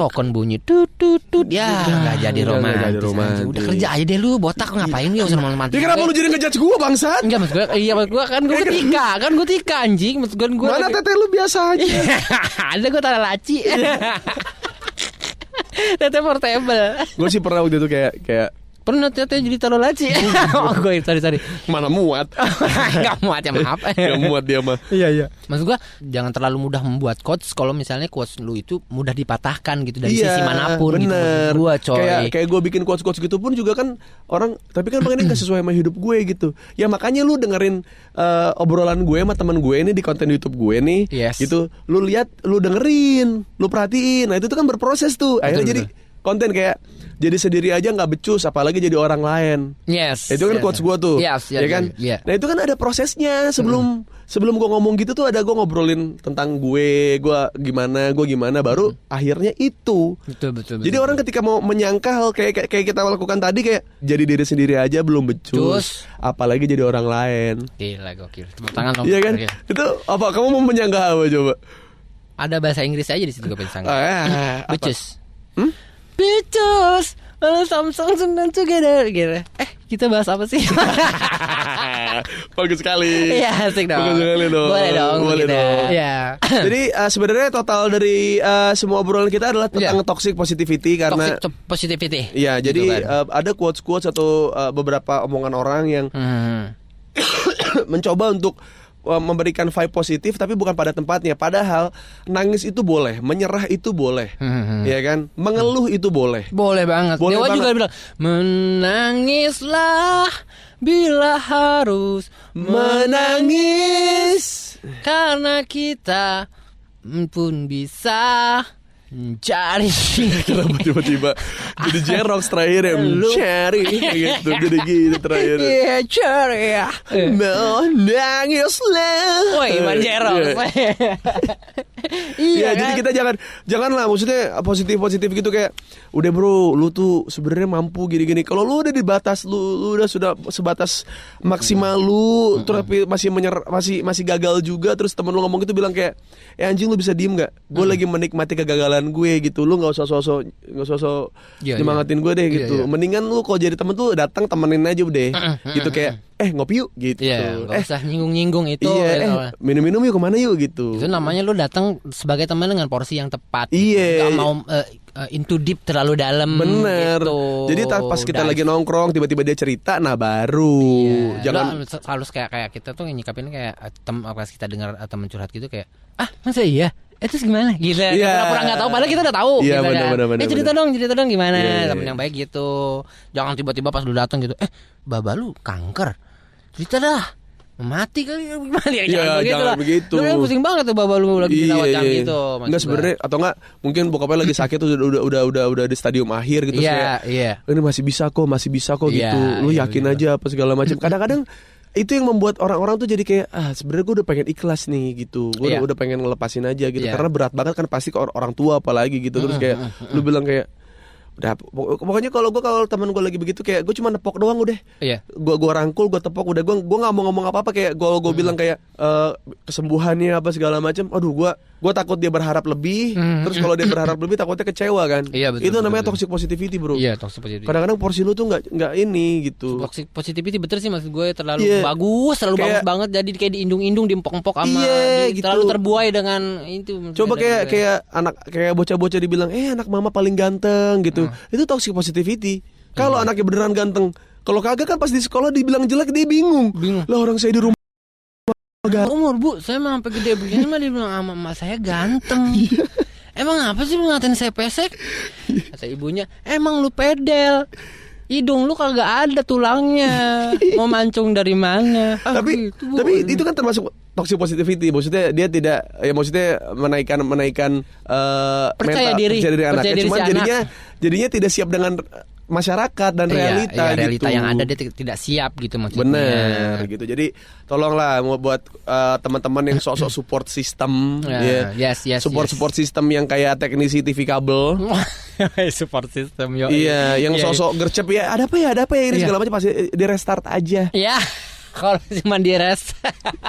S2: Token bunyi tut tut tut. Ya nggak jadi romantis
S1: jadi romantis.
S2: Udah kerja aja deh lu Botak ngapain ya usah romantis.
S1: Ya kenapa lu jadi ngejudge gue bangsat?
S2: Enggak maksud gue Iya maksud gue kan gue ketika Kan gue tika anjing. Maksud gue gue
S1: Mana teteh lu biasa aja?
S2: Ada gue taruh laci. (laughs) Tete portable.
S1: Gue sih pernah waktu itu kayak kayak
S2: Pernah tete jadi taruh laci (laughs) Oh gue sorry sorry
S1: mana muat, (laughs)
S2: Gak muat ya maaf (laughs)
S1: gak muat dia mah.
S2: Iya iya. Maksud gua jangan terlalu mudah membuat quotes kalau misalnya quotes lu itu mudah dipatahkan gitu dari sisi mana pun gitu.
S1: Iya, bener.
S2: Gua coy.
S1: Kayak kayak gue bikin quotes quotes gitu pun juga kan orang tapi kan ini gak sesuai sama hidup gue gitu. Ya makanya lu dengerin eh, obrolan gue sama teman gue ini di konten YouTube gue nih.
S2: Yes.
S1: Gitu. Lu lihat, lu dengerin, lu perhatiin. Nah itu tuh kan berproses tuh. Akhirnya
S2: Betul,
S1: jadi konten kayak jadi sendiri aja nggak becus apalagi jadi orang lain.
S2: yes.
S1: Itu kan
S2: yes.
S1: quotes gue tuh,
S2: Yes, yes,
S1: ya kan?
S2: Iya.
S1: Nah itu kan ada prosesnya sebelum sebelum gue ngomong gitu tuh ada gue ngobrolin tentang gue, gue gimana, gue gimana, baru akhirnya itu.
S2: Betul betul betul.
S1: Jadi orang ketika mau menyangka hal kayak kayak, kita lakukan tadi kayak jadi diri sendiri aja belum becus,
S2: Becus.
S1: apalagi jadi orang lain.
S2: gila gokil. Tepuk tangan dong.
S1: Iya kan? Itu apa? Kamu mau menyangka apa coba?
S2: Ada bahasa Inggris aja di situ gue pengen
S1: Ah, apa?
S2: Becus.
S1: Hmm?
S2: Becus. Uh, Samsung and together gitu. Eh, kita bahas apa sih? (laughs)
S1: Bagus sekali.
S2: Iya, asik dong.
S1: Bagus sekali dong.
S2: Boleh dong.
S1: Boleh
S2: kita.
S1: dong.
S2: Iya. (clears throat)
S1: Jadi uh, sebenarnya total dari uh, semua obrolan kita adalah tentang
S2: Iya.
S1: toxic positivity karena
S2: Toxic positivity.
S1: Iya,
S2: Gitu
S1: jadi
S2: kan.
S1: uh, ada quotes quotes atau uh, beberapa omongan orang yang
S2: Hmm. (clears throat)
S1: mencoba untuk memberikan vibe positif tapi bukan pada tempatnya. Padahal nangis itu boleh, menyerah itu boleh.
S2: Hmm.
S1: Ya kan? Mengeluh itu boleh.
S2: Boleh banget.
S1: Boleh
S2: Dewa
S1: banget.
S2: juga bilang menangislah bila harus
S1: Menangis.
S2: karena kita pun bisa mencari. (laughs)
S1: Kenapa tiba-tiba jadi Jerox terakhir ya. Mencari (laughs) gitu Jadi gitu terakhir
S2: Iya cari ya.
S1: Menangislah
S2: Woi, Iman Jerox. (laughs)
S1: Iya. (laughs) Iya,
S2: iya
S1: jadi
S2: kan?
S1: kita jangan janganlah maksudnya positif positif gitu kayak udah bro, lu tuh sebenarnya mampu gini-gini. Kalau lu udah di batas lu, lu udah sudah sebatas maksimal lu, terus tapi masih menyer masih masih gagal juga, terus temen lu ngomong gitu bilang kayak, eh anjing lu bisa diem nggak? Gue lagi menikmati kegagalan gue gitu, lu nggak usah sosok nggak usah sosok
S2: Iya,
S1: nyemangatin gue deh
S2: Iya,
S1: gitu.
S2: iya.
S1: Mendingan lu kalau jadi temen tuh datang temenin aja deh, gitu kayak, eh ngopi yuk gitu.
S2: Iya, nggak
S1: eh
S2: usah nyinggung-nyinggung itu.
S1: iya, eh
S2: gitu.
S1: minum-minum yuk ke mana yuk gitu.
S2: Itu namanya lu datang sebagai teman dengan porsi yang tepat.
S1: Iya.
S2: Gak mau eh, eh, into deep terlalu dalam.
S1: Bener.
S2: gitu.
S1: Jadi pas kita lagi nongkrong tiba-tiba dia cerita, nah baru
S2: Iya.
S1: jangan
S2: Lu harus kayak kayak kita tuh nyikapin kayak eh, tem pas kita dengar atau curhat gitu kayak ah masa iya Eh, terus gimana? Gitu.
S1: Iya.
S2: Pura-pura nggak tahu padahal kita udah tahu
S1: Iya,
S2: gitu
S1: bener,
S2: kan.
S1: bener, bener,
S2: eh cerita
S1: bener.
S2: dong, cerita dong gimana?
S1: Iya, iya,
S2: Temen
S1: iya.
S2: yang baik gitu. Jangan tiba-tiba pas lu datang gitu, eh baba lu kanker. Cerita dah. Mati kali gimana ya?
S1: Iya, jangan
S2: lah.
S1: begitu.
S2: Lu pusing banget tuh baba lu lagi dirawat yang
S1: iya.
S2: gitu.
S1: Enggak sebenarnya atau enggak mungkin bokapnya lagi sakit tuh udah udah udah udah, udah di stadium akhir gitu terus
S2: Iya,
S1: kayak,
S2: iya.
S1: ini masih bisa kok, masih bisa kok
S2: Iya,
S1: gitu. Lu
S2: iya,
S1: yakin
S2: bener.
S1: aja apa segala macam. (clears throat) Kadang-kadang itu yang membuat orang-orang tuh jadi kayak ah sebenarnya gue udah pengen ikhlas nih gitu gue
S2: Iya.
S1: udah pengen ngelepasin aja gitu
S2: Iya.
S1: karena berat banget kan pasti ke or- orang tua apalagi gitu terus kayak lu bilang kayak udah pok- pokoknya kalau gue kalau teman gue lagi begitu kayak gue cuma nepok doang udah.
S2: Iya.
S1: gua gua rangkul gua tepok udah. Gua gua nggak mau ngomong apa apa kayak gua gua bilang kayak eh, kesembuhannya apa segala macam aduh gua gua takut dia berharap lebih
S2: Hmm.
S1: terus kalau dia berharap lebih takutnya kecewa kan
S2: Iya, betul,
S1: itu
S2: betul,
S1: namanya
S2: betul.
S1: toxic positivity bro
S2: Iya, toxic positivity.
S1: kadang-kadang porsi lu tuh nggak nggak ini gitu
S2: Toxic positivity betul sih maksud gue terlalu
S1: Iya.
S2: bagus, terlalu
S1: Kayak-
S2: bagus banget jadi kayak diindung-indung, diempok-empok sama
S1: Iya,
S2: di-
S1: gitu.
S2: terlalu terbuai dengan itu.
S1: Coba kayak
S2: dari-
S1: kayak anak kayak bocah-bocah dibilang, "Eh, anak mama paling ganteng." gitu.
S2: Hmm.
S1: Itu toxic positivity. Kalau
S2: Iya.
S1: anaknya beneran ganteng, kalau kagak kan pas di sekolah dibilang jelek dia bingung.
S2: Bingung.
S1: Lah orang saya di rumah
S2: umur bu, saya mah sampai gede begini mah dia bilang sama emak saya ganteng. (laughs)
S1: Iya.
S2: Emang apa sih ngatain saya pesek? Kata ibunya, emang lu pedel. Hidung lu kagak ada tulangnya. (laughs) Mau mancung dari mana? Ah,
S1: tapi
S2: gitu, Bu.
S1: tapi itu kan termasuk toxic positivity. Maksudnya dia tidak ya maksudnya menaikkan menaikkan eh,
S2: Percaya diri.
S1: percaya diri
S2: Percaya
S1: anaknya.
S2: diri
S1: Cuman
S2: si anak.
S1: jadinya jadinya tidak siap dengan masyarakat dan
S2: Iya,
S1: realita
S2: iya, realita
S1: gitu.
S2: yang ada dia tidak siap gitu maksudnya.
S1: Bener gitu. Jadi tolonglah mau buat eh, teman-teman yang sosok support system,
S2: Ya,
S1: ya.
S2: yes, yes,
S1: support
S2: yes.
S1: support system yang kayak teknisi TV kabel. (laughs)
S2: support system yo.
S1: Iya, yang
S2: Iya,
S1: sosok gercep ya ada apa ya ada apa ya ini
S2: Iya.
S1: segala macam pasti di restart aja.
S2: Ya, kalau cuma di res.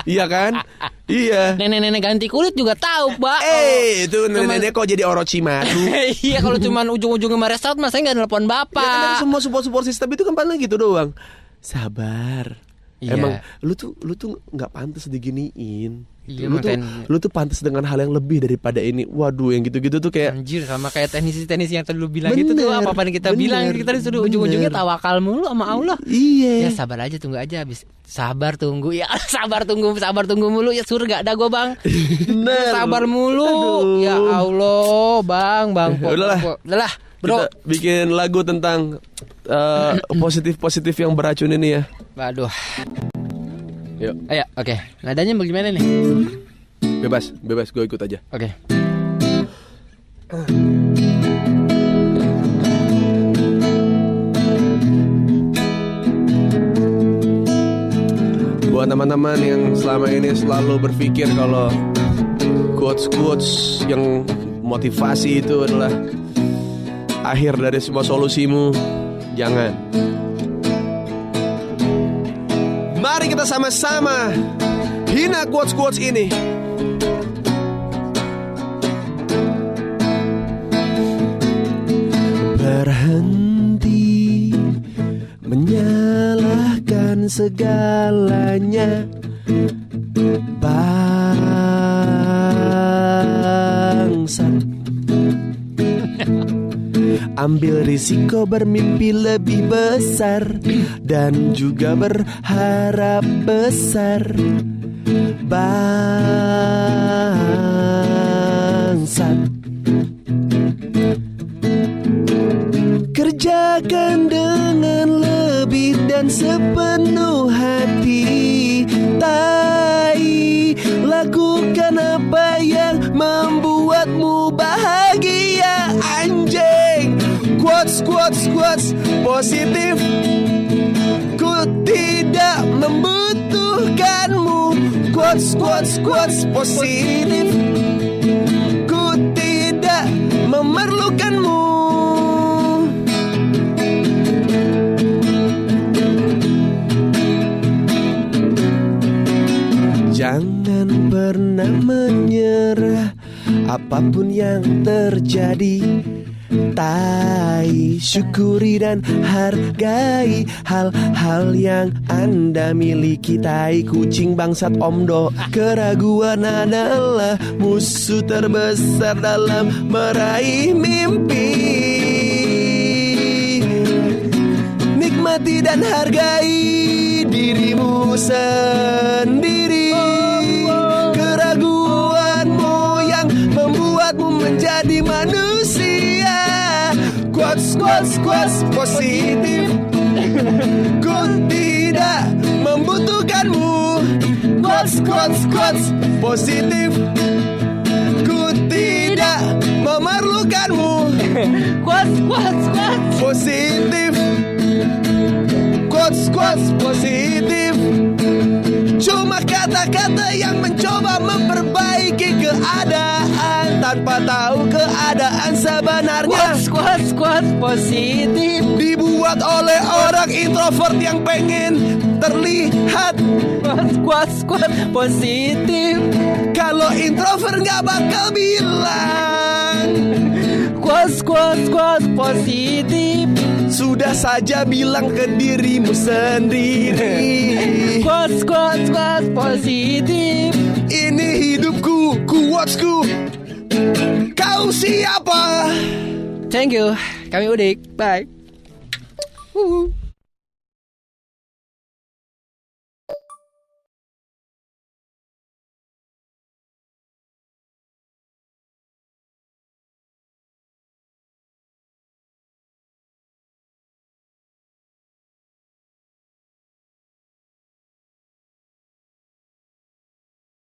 S1: iya kan? iya.
S2: Nenek-nenek ganti kulit juga tahu, Pak.
S1: Eh, itu nenek-nenek kok jadi Orochimaru. (laughs)
S2: iya, kalau cuma ujung-ujungnya sama restart mah saya nggak nelpon
S1: Ya kan
S2: Bapak.
S1: semua support support system itu kan paling gitu doang. Sabar.
S2: Iya.
S1: Emang lu tuh lu tuh nggak pantas diginiin.
S2: Iya,
S1: lu tuh
S2: makanya-
S1: lu tuh pantas dengan hal yang lebih daripada ini. Waduh, yang gitu-gitu tuh kayak
S2: Anjir sama kayak teknisi-teknisi yang tadi lu bilang gitu tuh
S1: Bener,
S2: apa-apa yang kita
S1: bener,
S2: bilang kita disuruh ujung-ujungnya
S1: bener.
S2: tawakal mulu sama Allah.
S1: iya.
S2: Ya sabar aja tunggu aja habis sabar tunggu ya (laughs) sabar tunggu sabar tunggu mulu ya surga ada gua bang
S1: Bener.
S2: sabar mulu
S1: Aduh.
S2: ya Allah bang bang
S1: Ya (laughs) udahlah.
S2: udahlah bro
S1: Kita bikin lagu tentang eh, (clears throat) positif-positif yang beracun ini ya.
S2: Waduh
S1: Yuk,
S2: ayo oke nadanya bagaimana nih
S1: bebas, bebas gue ikut aja.
S2: oke
S1: Buat teman-teman yang selama ini selalu berpikir kalau quotes-quotes yang motivasi itu adalah akhir dari semua solusimu, jangan. Mari kita sama-sama hina quotes-quotes ini. Berhenti menyalahkan segalanya bangsa Ambil risiko bermimpi lebih besar Dan juga berharap besar. Bangsat. Kerjakan dengan lebih dan sepenuh hati. Tai Lakukan apa yang membuatmu bahagia. Anjing Quotes, quotes, quotes Positif. Ku tidak membutuhkanmu. Quotes, quotes, quotes Positif. Ku tidak memerlukanmu. Jangan pernah menyerah Apa pun yang terjadi Tai syukuri dan hargai Hal-hal yang anda miliki. Tai kucing bangsat omdo Keraguan adalah musuh terbesar dalam meraih mimpi. Nikmati dan hargai dirimu sendiri. Keraguanmu yang membuatmu menjadi manusia Quotes, quotes positif. Ku tidak membutuhkanmu. Quotes, quotes, quotes positif. Ku tidak memerlukanmu.
S2: Quotes quotes quotes
S1: positif. Quotes quotes positif Kata-kata yang mencoba memperbaiki keadaan Tanpa tahu keadaan sebenarnya
S2: Squat, squat, squat, positif.
S1: Dibuat oleh orang introvert yang pengen terlihat
S2: Squat, squat, squat, positif.
S1: Kalau introvert nggak bakal bilang
S2: Squat, squat, squat, positif.
S1: Sudah saja bilang ke dirimu sendiri
S2: Squat, squat, squat, positif.
S1: Ini hidupku, quotesku Kau siapa?
S2: Thank you. Kami udik. Bye. Wuhu.